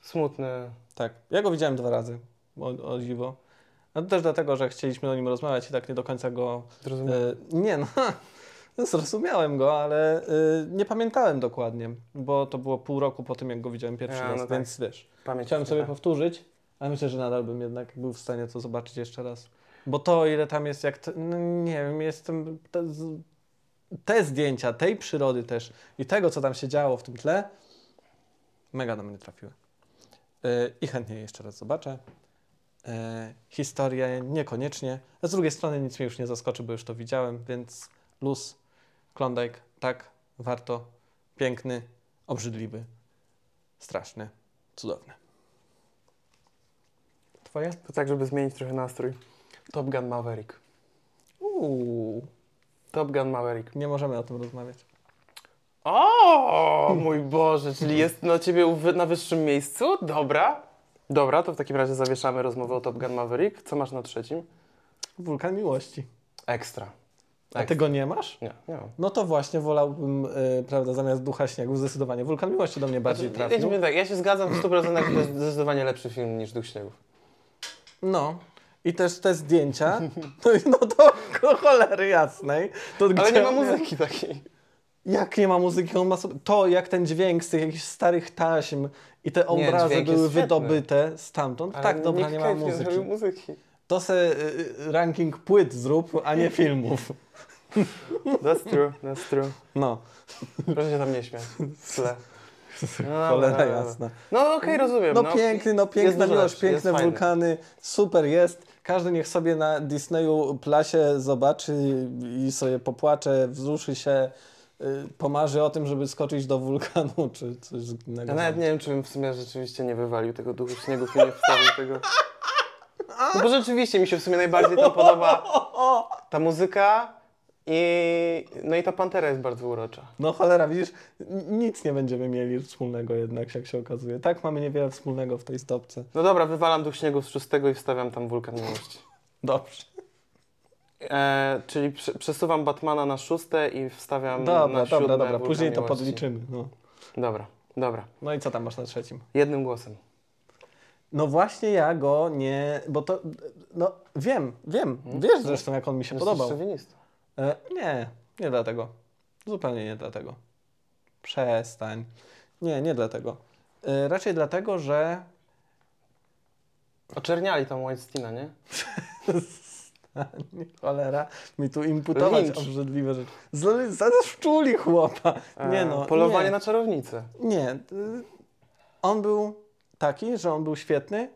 smutny. tak. Ja go widziałem dwa razy, o, o dziwo. No to też dlatego, że chcieliśmy o nim rozmawiać i tak nie do końca go... Zrozumiałem. E, nie no, zrozumiałem go, ale e, nie pamiętałem dokładnie, bo to było pół roku po tym, jak go widziałem pierwszy Ja, raz, no tak. więc wiesz. Pamięć Chciałem sobie tak. powtórzyć, ale myślę, że nadal bym jednak był w stanie to zobaczyć jeszcze raz. Bo to, ile tam jest, jak. Te, no nie wiem, jestem. Te, te zdjęcia, tej przyrody też i tego, co tam się działo w tym tle, mega na mnie trafiły. Yy, I chętnie je jeszcze raz zobaczę. Yy, historia niekoniecznie. A z drugiej strony nic mnie już nie zaskoczy, bo już to widziałem, więc luz, Klondike, tak, warto. Piękny, obrzydliwy, straszny, cudowny. Twoje? To tak, żeby zmienić trochę nastrój. Top Gun Maverick. Uuu, Top Gun Maverick. nie możemy o tym rozmawiać. O, mój Boże, czyli jest na ciebie na wyższym miejscu? Dobra. Dobra, to w takim razie zawieszamy rozmowę o Top Gun Maverick. Co masz na trzecim? Wulkan miłości. Ekstra. A tego nie masz? Nie, nie mam. No to właśnie wolałbym, y, prawda, zamiast ducha śniegu zdecydowanie. Wulkan miłości do mnie bardziej Znaczy, trafił. ja, tak, ja się zgadzam w 100%, że to jest zdecydowanie lepszy film niż Duch Śniegów. No. I też te zdjęcia. No, no to ko- cholery jasnej. To Ale nie ma muzyki takiej. Jak nie ma muzyki? On ma sobie... To, jak ten dźwięk z tych jakichś starych taśm i te obrazy dźwięk były jest świetny. wydobyte stamtąd. tak, dobra, nie ma Nie muzyki. zrobił muzyki. To se y, y, ranking płyt zrób, a nie filmów. That's true, that's true. No, Proszę się tam nie śmiać. Tle. No, cholera jasna. No okej, rozumiem. No, piękny, no piękna miłość, piękne wulkany, super jest. Każdy niech sobie na Disneyu Plasie zobaczy i sobie popłacze, wzruszy się, y, pomarzy o tym, żeby skoczyć do wulkanu, czy coś innego. Ja nawet nie wiem, czy bym w sumie rzeczywiście nie wywalił tego duchu śniegów i nie wstawił tego. No bo rzeczywiście mi się w sumie najbardziej tam podoba ta muzyka i no i ta pantera jest bardzo urocza. No cholera, widzisz, nic nie będziemy mieli wspólnego jednak, jak się okazuje. Tak mamy niewiele wspólnego w tej stopce. No dobra, wywalam duch śniegu z szóstego i wstawiam tam wulkan miłości. Dobrze. E, czyli prze, przesuwam Batmana na szóste i wstawiam Dobra, na siódme dobra, dobra, później to miłości. podliczymy. No. Dobra, dobra. no i co tam masz na trzecim? Jednym głosem. No właśnie ja go nie, bo to, no wiem, wiem, Hmm? wiesz zresztą jak on mi się Jesteś podobał. szowinistą. E, nie, nie dlatego. Zupełnie nie dlatego. Przestań. Nie, nie dlatego. E, raczej dlatego, że Oczerniali tam Weinsteina, nie? cholera mi tu imputować Lincz. obrzydliwe rzeczy. Z- Zaszczuli chłopa. Nie E, no. Polowanie nie. na czarownicę. Nie. y, On był taki, że on był świetny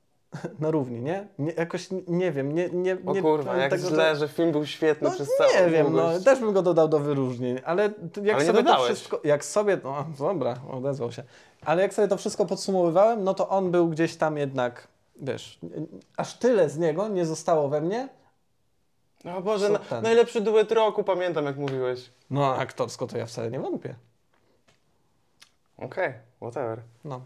na równi, nie? nie jakoś nie wiem, nie, nie, O nie kurwa, jak tego, źle, że film był świetny No przez całą nie wiem, no, długość. też bym go dodał do wyróżnień, ale jak Ale sobie to wszystko, jak sobie, no dobra, odezwał się, ale jak sobie to wszystko podsumowywałem, no to on był gdzieś tam jednak, wiesz, aż tyle z niego nie zostało we mnie, O Boże, na, najlepszy duet roku, pamiętam jak mówiłeś. no a aktorsko to ja wcale nie wątpię, Okej, whatever. no.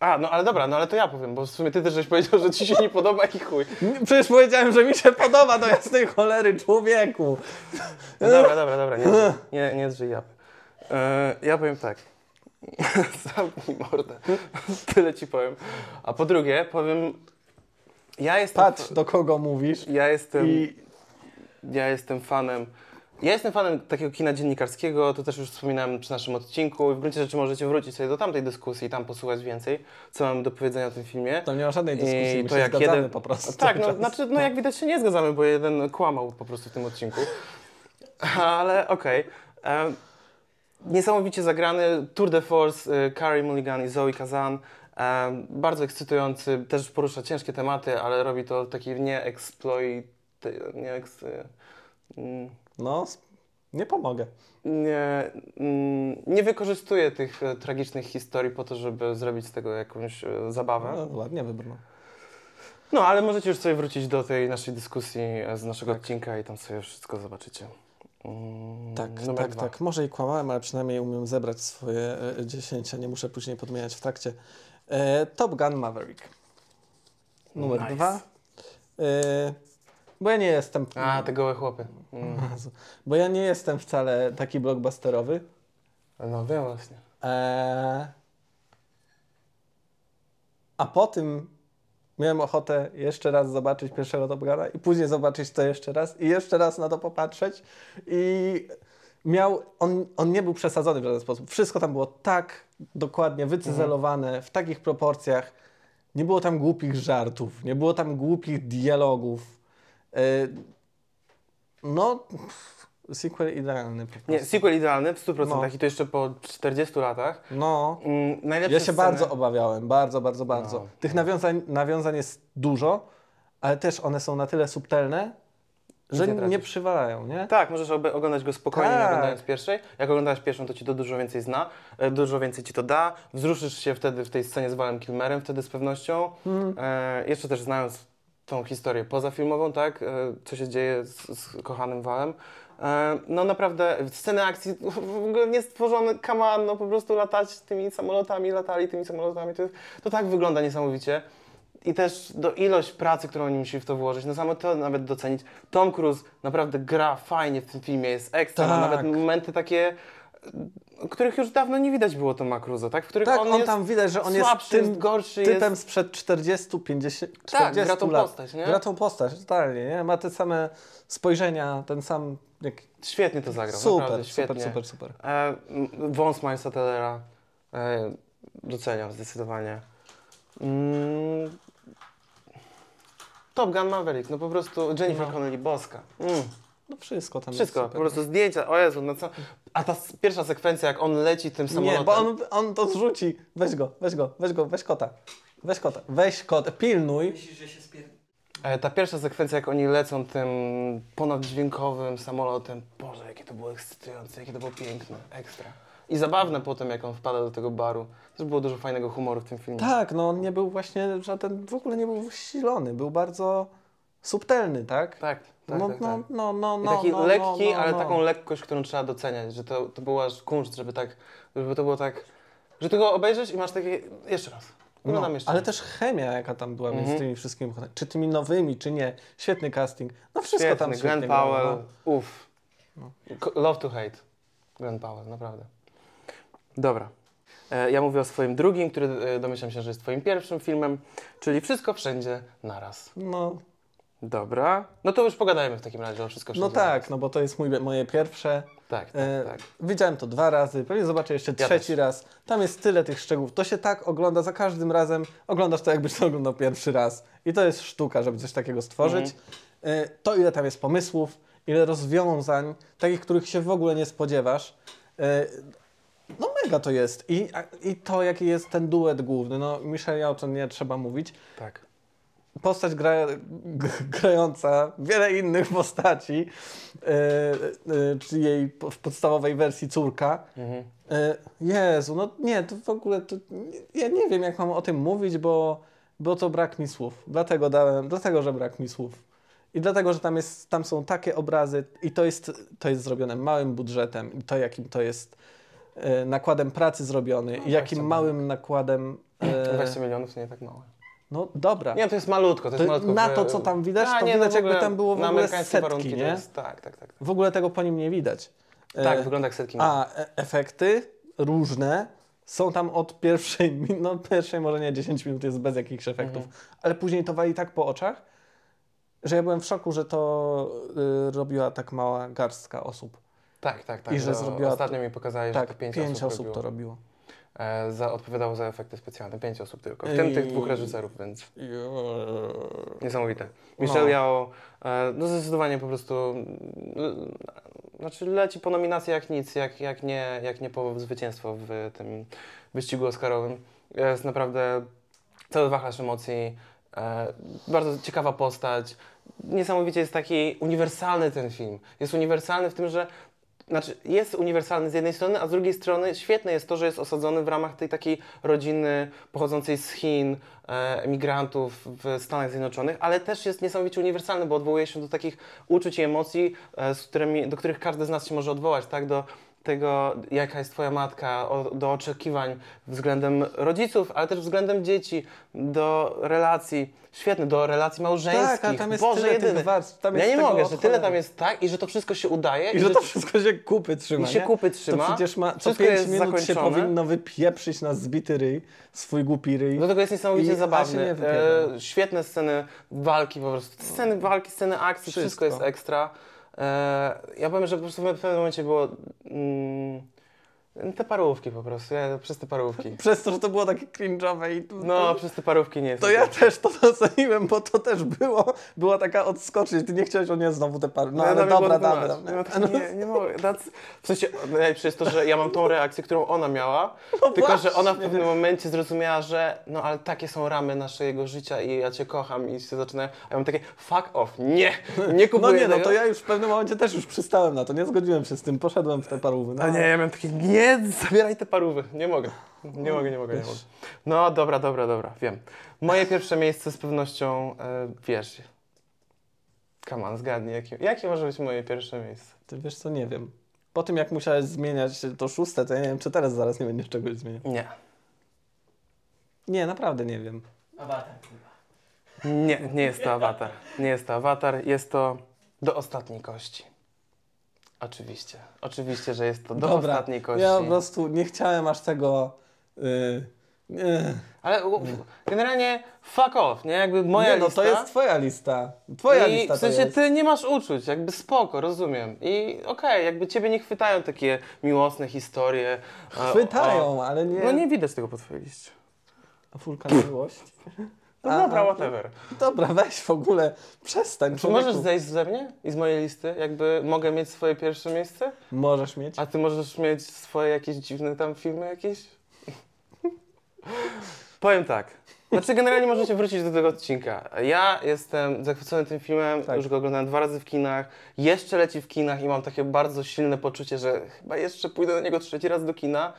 A, no ale dobra, no ale to ja powiem, bo w sumie ty też żeś powiedział, że ci się nie podoba i chuj. Przecież powiedziałem, że mi się podoba do jasnej cholery człowieku. No dobra, dobra, dobra, nie, nie, nie drzyj japy. E, ja powiem tak. Zamknij mordę. Tyle ci powiem. A po drugie, powiem... Ja jestem... Patrz, do kogo mówisz Ja jestem... i Ja jestem fanem. Ja jestem fanem takiego kina dziennikarskiego, to też już wspominałem przy naszym odcinku. I w gruncie rzeczy możecie wrócić sobie do tamtej dyskusji i tam posłuchać więcej, co mam do powiedzenia o tym filmie. to nie ma żadnej dyskusji, I my to się jak zgadzamy jeden- po prostu. Tak, no, znaczy, no jak widać się nie zgadzamy, bo jeden kłamał po prostu w tym odcinku. Ale okej. Em, Niesamowicie zagrany Tour de Force, y, Carey Mulligan i Zoe Kazan. Bardzo ekscytujący, też porusza ciężkie tematy, ale robi to w taki nie exploit... Nie, eks, y, mm, No, nie pomogę. nie, mm, nie wykorzystuje tych e, tragicznych historii po to, żeby zrobić z tego jakąś e, zabawę. No, ładnie wybrnął. No, ale możecie już sobie wrócić do tej naszej dyskusji e, z naszego odcinka i tam sobie wszystko zobaczycie. Mm, Tak, tak, dwa. tak. Może i kłamałem, ale przynajmniej umiem zebrać swoje e, 10, a nie muszę później podmieniać w trakcie. E, Top Gun Maverick. Numer Nice. dwa. E, bo ja nie jestem. A, te gołe chłopy. Mm. Bo ja nie jestem wcale taki blockbusterowy. No wiem właśnie. E, a po tym miałem ochotę jeszcze raz zobaczyć pierwszego Top Guna i później zobaczyć to jeszcze raz i jeszcze raz na to popatrzeć i miał, on, on nie był przesadzony w żaden sposób. Wszystko tam było tak dokładnie wycyzelowane, w takich proporcjach. Nie było tam głupich żartów, nie było tam głupich dialogów. E, no, sequel idealny po prostu. Nie, sequel idealny w 100% No. i to jeszcze po 40 latach. No, Mm, najlepsze Ja się sceny- bardzo obawiałem, bardzo, bardzo, bardzo. No. Tych nawiązań, nawiązań jest dużo, ale też one są na tyle subtelne, że nie nie, przywalają, nie? Tak, możesz oglądać go spokojnie, nie Tak. oglądając pierwszej. Jak oglądasz pierwszą, to ci to dużo więcej zna, e, dużo więcej ci to da. Wzruszysz się wtedy w tej scenie z Walem Kilmerem, wtedy z pewnością. Hmm. E, jeszcze też znając tą historię pozafilmową, tak, e, co się dzieje z, z kochanym Walem. E, no naprawdę, sceny akcji w ogóle nie stworzone, come on, no po prostu latać tymi samolotami, latali tymi samolotami, to, to tak wygląda niesamowicie. I też do ilość pracy, którą oni musieli w to włożyć, no samo to nawet docenić. Tom Cruise naprawdę gra fajnie w tym filmie, jest ekstra, Tak. nawet momenty takie, których już dawno nie widać było Toma Cruise'a, tak? W których Tak, on, on, jest tam widać, że on jest słabszy, tym jest gorszy, typem jest... sprzed 40, 50, 40 Tak, gra tą lat. postać, nie? Gra tą postać, totalnie, nie? Ma te same spojrzenia, ten sam... Jak... Świetnie to zagrał, Super, naprawdę, super, świetnie. super, super. E, m, wąs Milesa Tellera e, doceniam zdecydowanie. Mm. Top Gun Maverick, no po prostu Jennifer No. Connelly, boska. Mm. No wszystko tam Wszystko, jest po prostu zdjęcia, o Jezu, no co? A ta pierwsza sekwencja, jak on leci tym samolotem. Nie, bo on, on to zrzuci. Weź go, weź go, weź go, weź kota. Weź kota, weź kota, pilnuj. Myślisz, że się spier... E, ta pierwsza sekwencja, jak oni lecą tym ponaddźwiękowym samolotem, Boże, jakie to było ekscytujące, jakie to było piękne, ekstra. I zabawne potem, jak on wpada do tego baru. Też było dużo fajnego humoru w tym filmie. Tak, no on nie był właśnie żaden, w ogóle nie był wysilony, był bardzo subtelny, tak? Tak, tak, no, tak, no, tak. no, no, I no, taki no, lekki, no, no, ale no. taką lekkość, którą trzeba doceniać, że to, to był aż kunszt, żeby tak, żeby to było tak, że ty go obejrzysz i masz takie, jeszcze raz, No, jeszcze ale też chemia, jaka tam była między Mhm. tymi wszystkimi, czy tymi nowymi, czy nie. Świetny casting. No wszystko Świetny, tam świetnie Glenn grało, Powell, no. uff. Ko- Love to hate. Glenn Powell, naprawdę. Dobra. E, Ja mówię o swoim drugim, który e, domyślam się, że jest twoim pierwszym filmem, czyli Wszystko Wszędzie Naraz. No, Dobra. No to już pogadajmy w takim razie o wszystko No tak, no bo to jest mój, moje pierwsze. Tak, tak, E, tak. Widziałem to dwa razy, pewnie zobaczę jeszcze Ja trzeci też. raz. Tam jest tyle tych szczegółów. To się tak ogląda za każdym razem. Oglądasz to, jakbyś to oglądał pierwszy raz. I to jest sztuka, żeby coś takiego stworzyć. Mhm. E, To, ile tam jest pomysłów, ile rozwiązań, takich, których się w ogóle nie spodziewasz. E, No mega to jest. I, a- I to, jaki jest ten duet główny. No, Michelle o czym nie trzeba mówić. tak. Postać gra, grająca wiele innych postaci, e, e, czy jej w podstawowej wersji córka. Mhm. E, Jezu, no nie, to w ogóle to, nie- ja nie wiem, jak mam o tym mówić, bo, bo to brak mi słów. Dlatego dałem, dlatego, że brak mi słów. I dlatego, że tam, jest, tam są takie obrazy i to jest, to jest zrobione małym budżetem i to, jakim to jest e, nakładem pracy zrobiony i 20 jakim małym nakładem... e, 20 milionów to nie tak mało. No dobra. Nie, to jest malutko, to jest To malutko. na to, co tam widać, A, to nie, widać, no ogóle jakby tam było w ogóle setki, nie? jest, tak, tak, tak. W ogóle tego po nim nie widać. E, Tak, wygląda jak setki. A e- efekty różne są tam od pierwszej, no pierwszej może nie 10 minut jest bez jakichś efektów, Mhm. ale później to wali tak po oczach, że ja byłem w szoku, że to y, robiła tak mała garstka osób. Tak, tak, tak. I że zrobiła- Ostatnio mi pokazałeś, że tak, to pięć, pięć osób, osób robiło. to robiło. E, za, odpowiadało za efekty specjalne, pięć osób tylko. W tym tych dwóch reżyserów, więc niesamowite. Michelle No. Yao, e, no zdecydowanie po prostu, znaczy leci po nominacji jak nic, jak, jak, nie, jak nie po zwycięstwo w tym wyścigu oscarowym. Jest naprawdę cały wachlarz emocji, e, bardzo ciekawa postać. Niesamowicie jest taki uniwersalny ten film. Jest uniwersalny w tym, że znaczy jest uniwersalny z jednej strony, a z drugiej strony świetne jest to, że jest osadzony w ramach tej takiej rodziny pochodzącej z Chin, e, emigrantów w Stanach Zjednoczonych, ale też jest niesamowicie uniwersalny, bo odwołuje się do takich uczuć i emocji, e, z którymi, do których każdy z nas się może odwołać, tak? Do tego, jaka jest Twoja matka, o, do oczekiwań względem rodziców, ale też względem dzieci, do relacji, świetne, do relacji małżeńskich. Tak, tam jest Boże tyle jedyny. warstw. Tam Ja nie mogę, że tyle tam jest tak i że to wszystko się udaje I że to wszystko się kupy trzyma, i się kupy trzyma. To przecież ma, co wszystko 5 jest minut się zakończone. powinno wypieprzyć na zbity ryj, swój głupi ryj. Do tego jest niesamowicie I- się zabawny. E, świetne sceny walki po prostu. Sceny walki, sceny akcji, wszystko, Wszystko. jest ekstra. E, ja powiem, że po prostu w pewnym momencie było mm, te parówki po prostu. Ja, przez te parówki. Przez to, że to było takie cringe'owe i to, No, przez te parówki nie jest. to ja też to doceniłem, bo to też było, była taka odskocznia. Ty nie chciałeś, o nie, znowu te pary. No ja ale dobra, damy. No, to nie, nie mogę. W sensie, najlepsze jest to, że ja mam tą reakcję, którą ona miała, tylko że ona w pewnym momencie zrozumiała, że no ale takie są ramy naszego życia i ja cię kocham i się zaczyna, a ja mam takie fuck off, nie, nie kupuję No nie, no tego. to ja już w pewnym momencie też już przystałem na to, nie zgodziłem się z tym, poszedłem w te parówy. No, A nie, ja miałem takie, nie, zabieraj te parówy. Nie mogę. Nie mogę, nie mogę, nie mogę. No dobra, dobra, dobra, wiem. Moje pierwsze miejsce z pewnością, e, wiesz, come on, zgadnij, jakie, jakie może być moje pierwsze miejsce? Ty wiesz co, nie wiem. Po tym jak musiałeś zmieniać to szóste, to ja nie wiem, czy teraz zaraz nie będziesz czegoś zmieniał. Nie. Nie, naprawdę nie wiem. Awatar chyba. Nie, nie jest to awatar. Nie jest to awatar, jest to do ostatniej kości. Oczywiście. Oczywiście, że jest to do Dobra, ostatniej kości. ja po prostu nie chciałem aż tego... Yy, nie. Ale u- generalnie fuck off, nie? Jakby moja nie, no lista. to jest twoja lista. Twoja I lista w sensie ty nie masz uczuć, jakby spoko, rozumiem. I okej, jakby ciebie nie chwytają takie miłosne historie. e, Chwytają, o- ale nie... No nie widać tego po twojej liście. A? No Aha. Dobra, whatever. Dobra, weź w ogóle, przestań. Czy możesz zejść ze mnie i z mojej listy? Jakby mogę mieć swoje pierwsze miejsce? Możesz mieć. A ty możesz mieć swoje jakieś dziwne tam filmy jakieś? Powiem tak. Znaczy generalnie możecie wrócić do tego odcinka. Ja jestem zachwycony tym filmem, Tak. już go oglądałem dwa razy w kinach. Jeszcze leci w kinach i mam takie bardzo silne poczucie, że chyba jeszcze pójdę do niego trzeci raz do kina.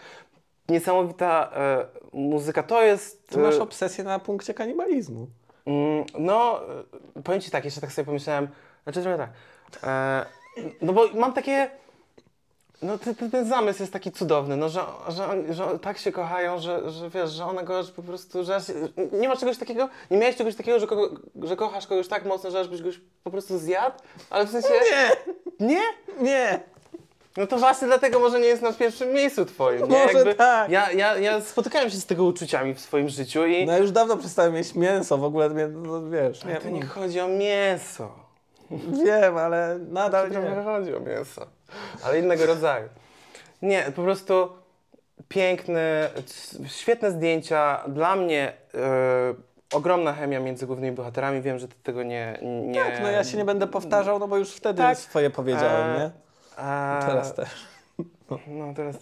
Niesamowita e, muzyka. To jest... Ty masz e, obsesję na punkcie kanibalizmu. Mm, No, e, powiem Ci tak, jeszcze tak sobie pomyślałem, znaczy trochę tak, e, no bo mam takie, no ten, ten, ten zamysł jest taki cudowny, no że, że, że tak się kochają, że, że wiesz, że ona go aż po prostu, że nie masz czegoś takiego, nie miałeś czegoś takiego, że, kogo, że kochasz kogoś tak mocno, że aż byś go po prostu zjadł, ale w sensie, Nie, nie? nie. No to właśnie dlatego może nie jest na pierwszym miejscu twoim. Nie? Może tak. Ja, ja, ja spotykałem się z tego uczuciami w swoim życiu i No ja już dawno przestałem jeść mięso, w ogóle mnie, no, wiesz, nie, Ale to nie chodzi o mięso. wiem, ale nadal To nie chodzi o mięso. Ale innego rodzaju. Nie, po prostu piękne, świetne zdjęcia. Dla mnie e, ogromna chemia między głównymi bohaterami. Wiem, że ty tego nie... nie Tak, no ja się nie będę powtarzał, no bo już wtedy Tak. swoje powiedziałem, E, nie? Teraz też. No teraz.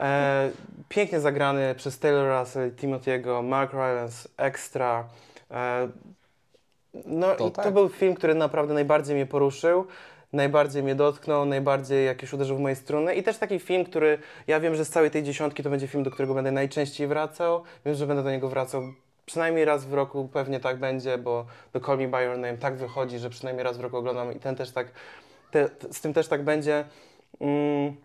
E, pięknie zagrany przez Taylor Russell, Timothy'ego, Mark Rylance, Extra. E, no To i tak. to był film, który naprawdę najbardziej mnie poruszył, najbardziej mnie dotknął, najbardziej jakiś uderzył w moje struny i też taki film, który ja wiem, że z całej tej dziesiątki to będzie film, do którego będę najczęściej wracał. Wiem, że będę do niego wracał przynajmniej raz w roku, pewnie tak będzie, bo do Call Me By Your Name tak wychodzi, że przynajmniej raz w roku oglądam i ten też tak, te, z tym też tak będzie. Mm,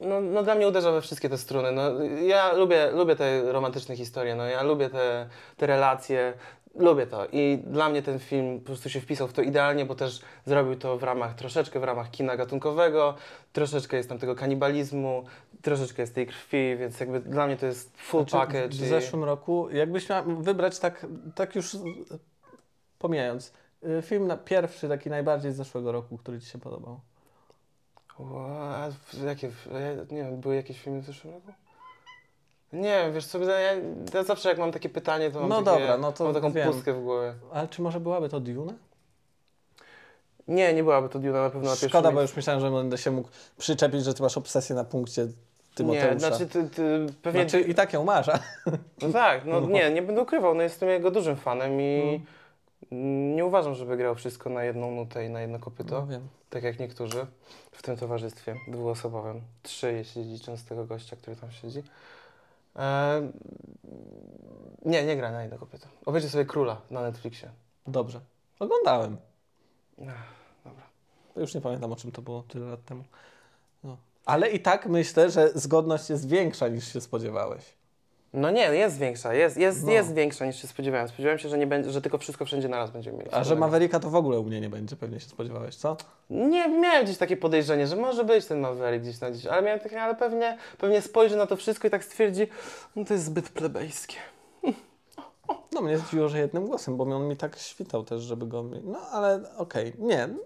no, no dla mnie uderza we wszystkie te struny. No, ja lubię, lubię te romantyczne historie, no, ja lubię te, te relacje, lubię to. I dla mnie ten film po prostu się wpisał w to idealnie, bo też zrobił to w ramach, troszeczkę w ramach kina gatunkowego, troszeczkę jest tam tego kanibalizmu, troszeczkę jest tej krwi, więc jakby dla mnie to jest full Znaczy, package. w i- zeszłym roku, jakbyś miał wybrać tak, tak już pomijając, film na pierwszy, taki najbardziej z zeszłego roku, który Ci się podobał? Ła, a jakie, nie wiem, były jakieś filmy w zeszłym roku? Nie wiesz co, ja, ja zawsze jak mam takie pytanie, to mam, No takie, dobra, no to mam taką wiem. pustkę w głowie. Ale czy może byłaby to Dune? Nie, nie byłaby to Duna na pewno na Szkoda, bo miejscu. już myślałem, że będę się mógł przyczepić, że Ty masz obsesję na punkcie Nie, Tymoteusza. znaczy ty, ty pewnie... Znaczy, i tak ją masz, a? No tak, no, nie, nie będę ukrywał, no jestem jego dużym fanem i mm, nie uważam, żeby grał wszystko na jedną nutę i na jedno kopyto, No wiem. tak jak niektórzy w tym towarzystwie dwuosobowym. Trzy, jeśli licząc tego gościa, który tam siedzi. E, nie, nie gra na jedno kopyto. Obejrzyj sobie Króla na Netflixie. Dobrze. Oglądałem. Dobra. Już nie pamiętam, o czym to było tyle lat temu. No. Ale i tak myślę, że zgodność jest większa niż się spodziewałeś. No nie, jest większa, jest, jest, No. jest większa niż się spodziewałem. Spodziewałem się, że, nie będzie, że tylko wszystko wszędzie naraz będziemy mieli. A że. Mavericka to w ogóle u mnie nie będzie, pewnie się spodziewałeś, co? Nie, miałem gdzieś takie podejrzenie, że może być ten Maverick gdzieś na gdzieś, ale miałem takie, ale pewnie, pewnie spojrzy na to wszystko i tak stwierdzi, no to jest zbyt plebejskie. No mnie zdziwiło, że jednym głosem, bo on mi tak świtał też, żeby go... No ale okej, nie. no,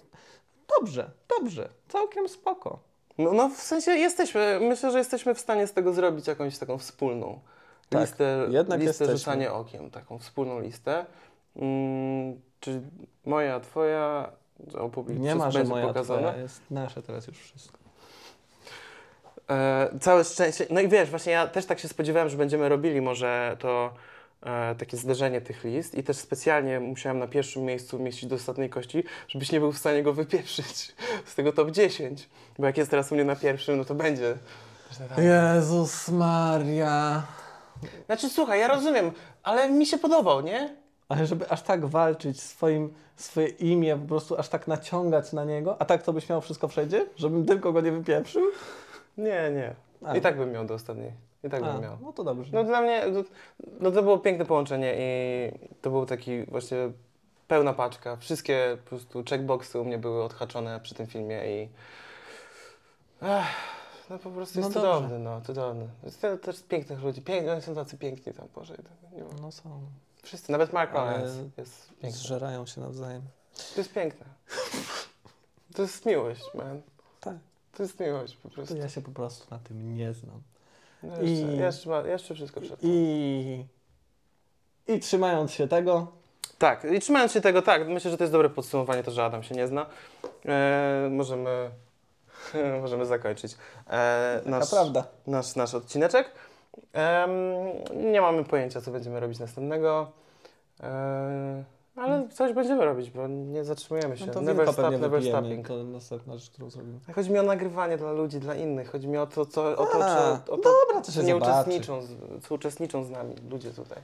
Dobrze, dobrze. Całkiem spoko. No, no w sensie jesteśmy, myślę, że jesteśmy w stanie z tego zrobić jakąś taką wspólną Tak, listę, jednak listę jesteśmy. rzucanie okiem, taką wspólną listę. Mm, czy moja, twoja, opublik, Nie ma, że moja pokazane. twoja jest nasze teraz już wszystko. E, całe szczęście. No i wiesz, właśnie ja też tak się spodziewałem, że będziemy robili może to e, takie zderzenie tych list i też specjalnie musiałem na pierwszym miejscu mieścić do ostatniej kości, żebyś nie był w stanie go wypieprzyć z tego top 10. Bo jak jest teraz u mnie na pierwszym, no to będzie. Jezus Maria. Znaczy słuchaj, ja rozumiem, ale mi się podobał, nie? Ale żeby aż tak walczyć swoim, swoje imię, po prostu aż tak naciągać na niego, a tak to byś miał wszystko wszędzie? Żebym tylko go nie wypieprzył? Nie, nie. A. I tak bym miał do ostatniej. I tak A, bym miał. no to dobrze. No dla mnie, no, no to było piękne połączenie i to był taki właśnie pełna paczka. Wszystkie po prostu checkboxy u mnie były odhaczone przy tym filmie i Ech, no po prostu No jest dobrze. cudowny, no cudowny. Jest też pięknych ludzi, piękni, oni są tacy piękni tam, Boże. No są. Wszyscy, nawet Mark jest piękny. Zżerają się nawzajem. To jest piękne. To jest miłość, man. Tak. To jest miłość po To prostu. ja się po prostu na tym nie znam. No jeszcze, I- jeszcze, ma, jeszcze wszystko przed tobą. I, I trzymając się tego, Tak, i trzymając się tego, tak, myślę, że to jest dobre podsumowanie, to, że Adam się nie zna. E, możemy, możemy zakończyć e, nasz, prawda. nasz, nasz odcineczek. Em, nie mamy pojęcia, co będziemy robić następnego, e, ale coś będziemy robić, bo nie zatrzymujemy się. No to never stop, never stopping. To następna rzecz, którą zrobimy. Chodzi mi o nagrywanie dla ludzi, dla innych. Chodzi mi o to, co, o to, A, czy, o to dobra, to się nie zobaczy. uczestniczą, z, co uczestniczą z nami ludzie tutaj.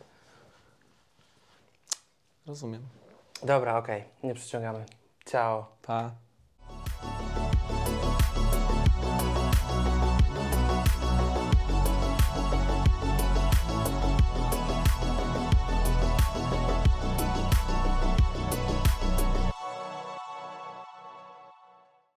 Rozumiem. Dobra, okej, nie przyciągamy. Ciao. Pa.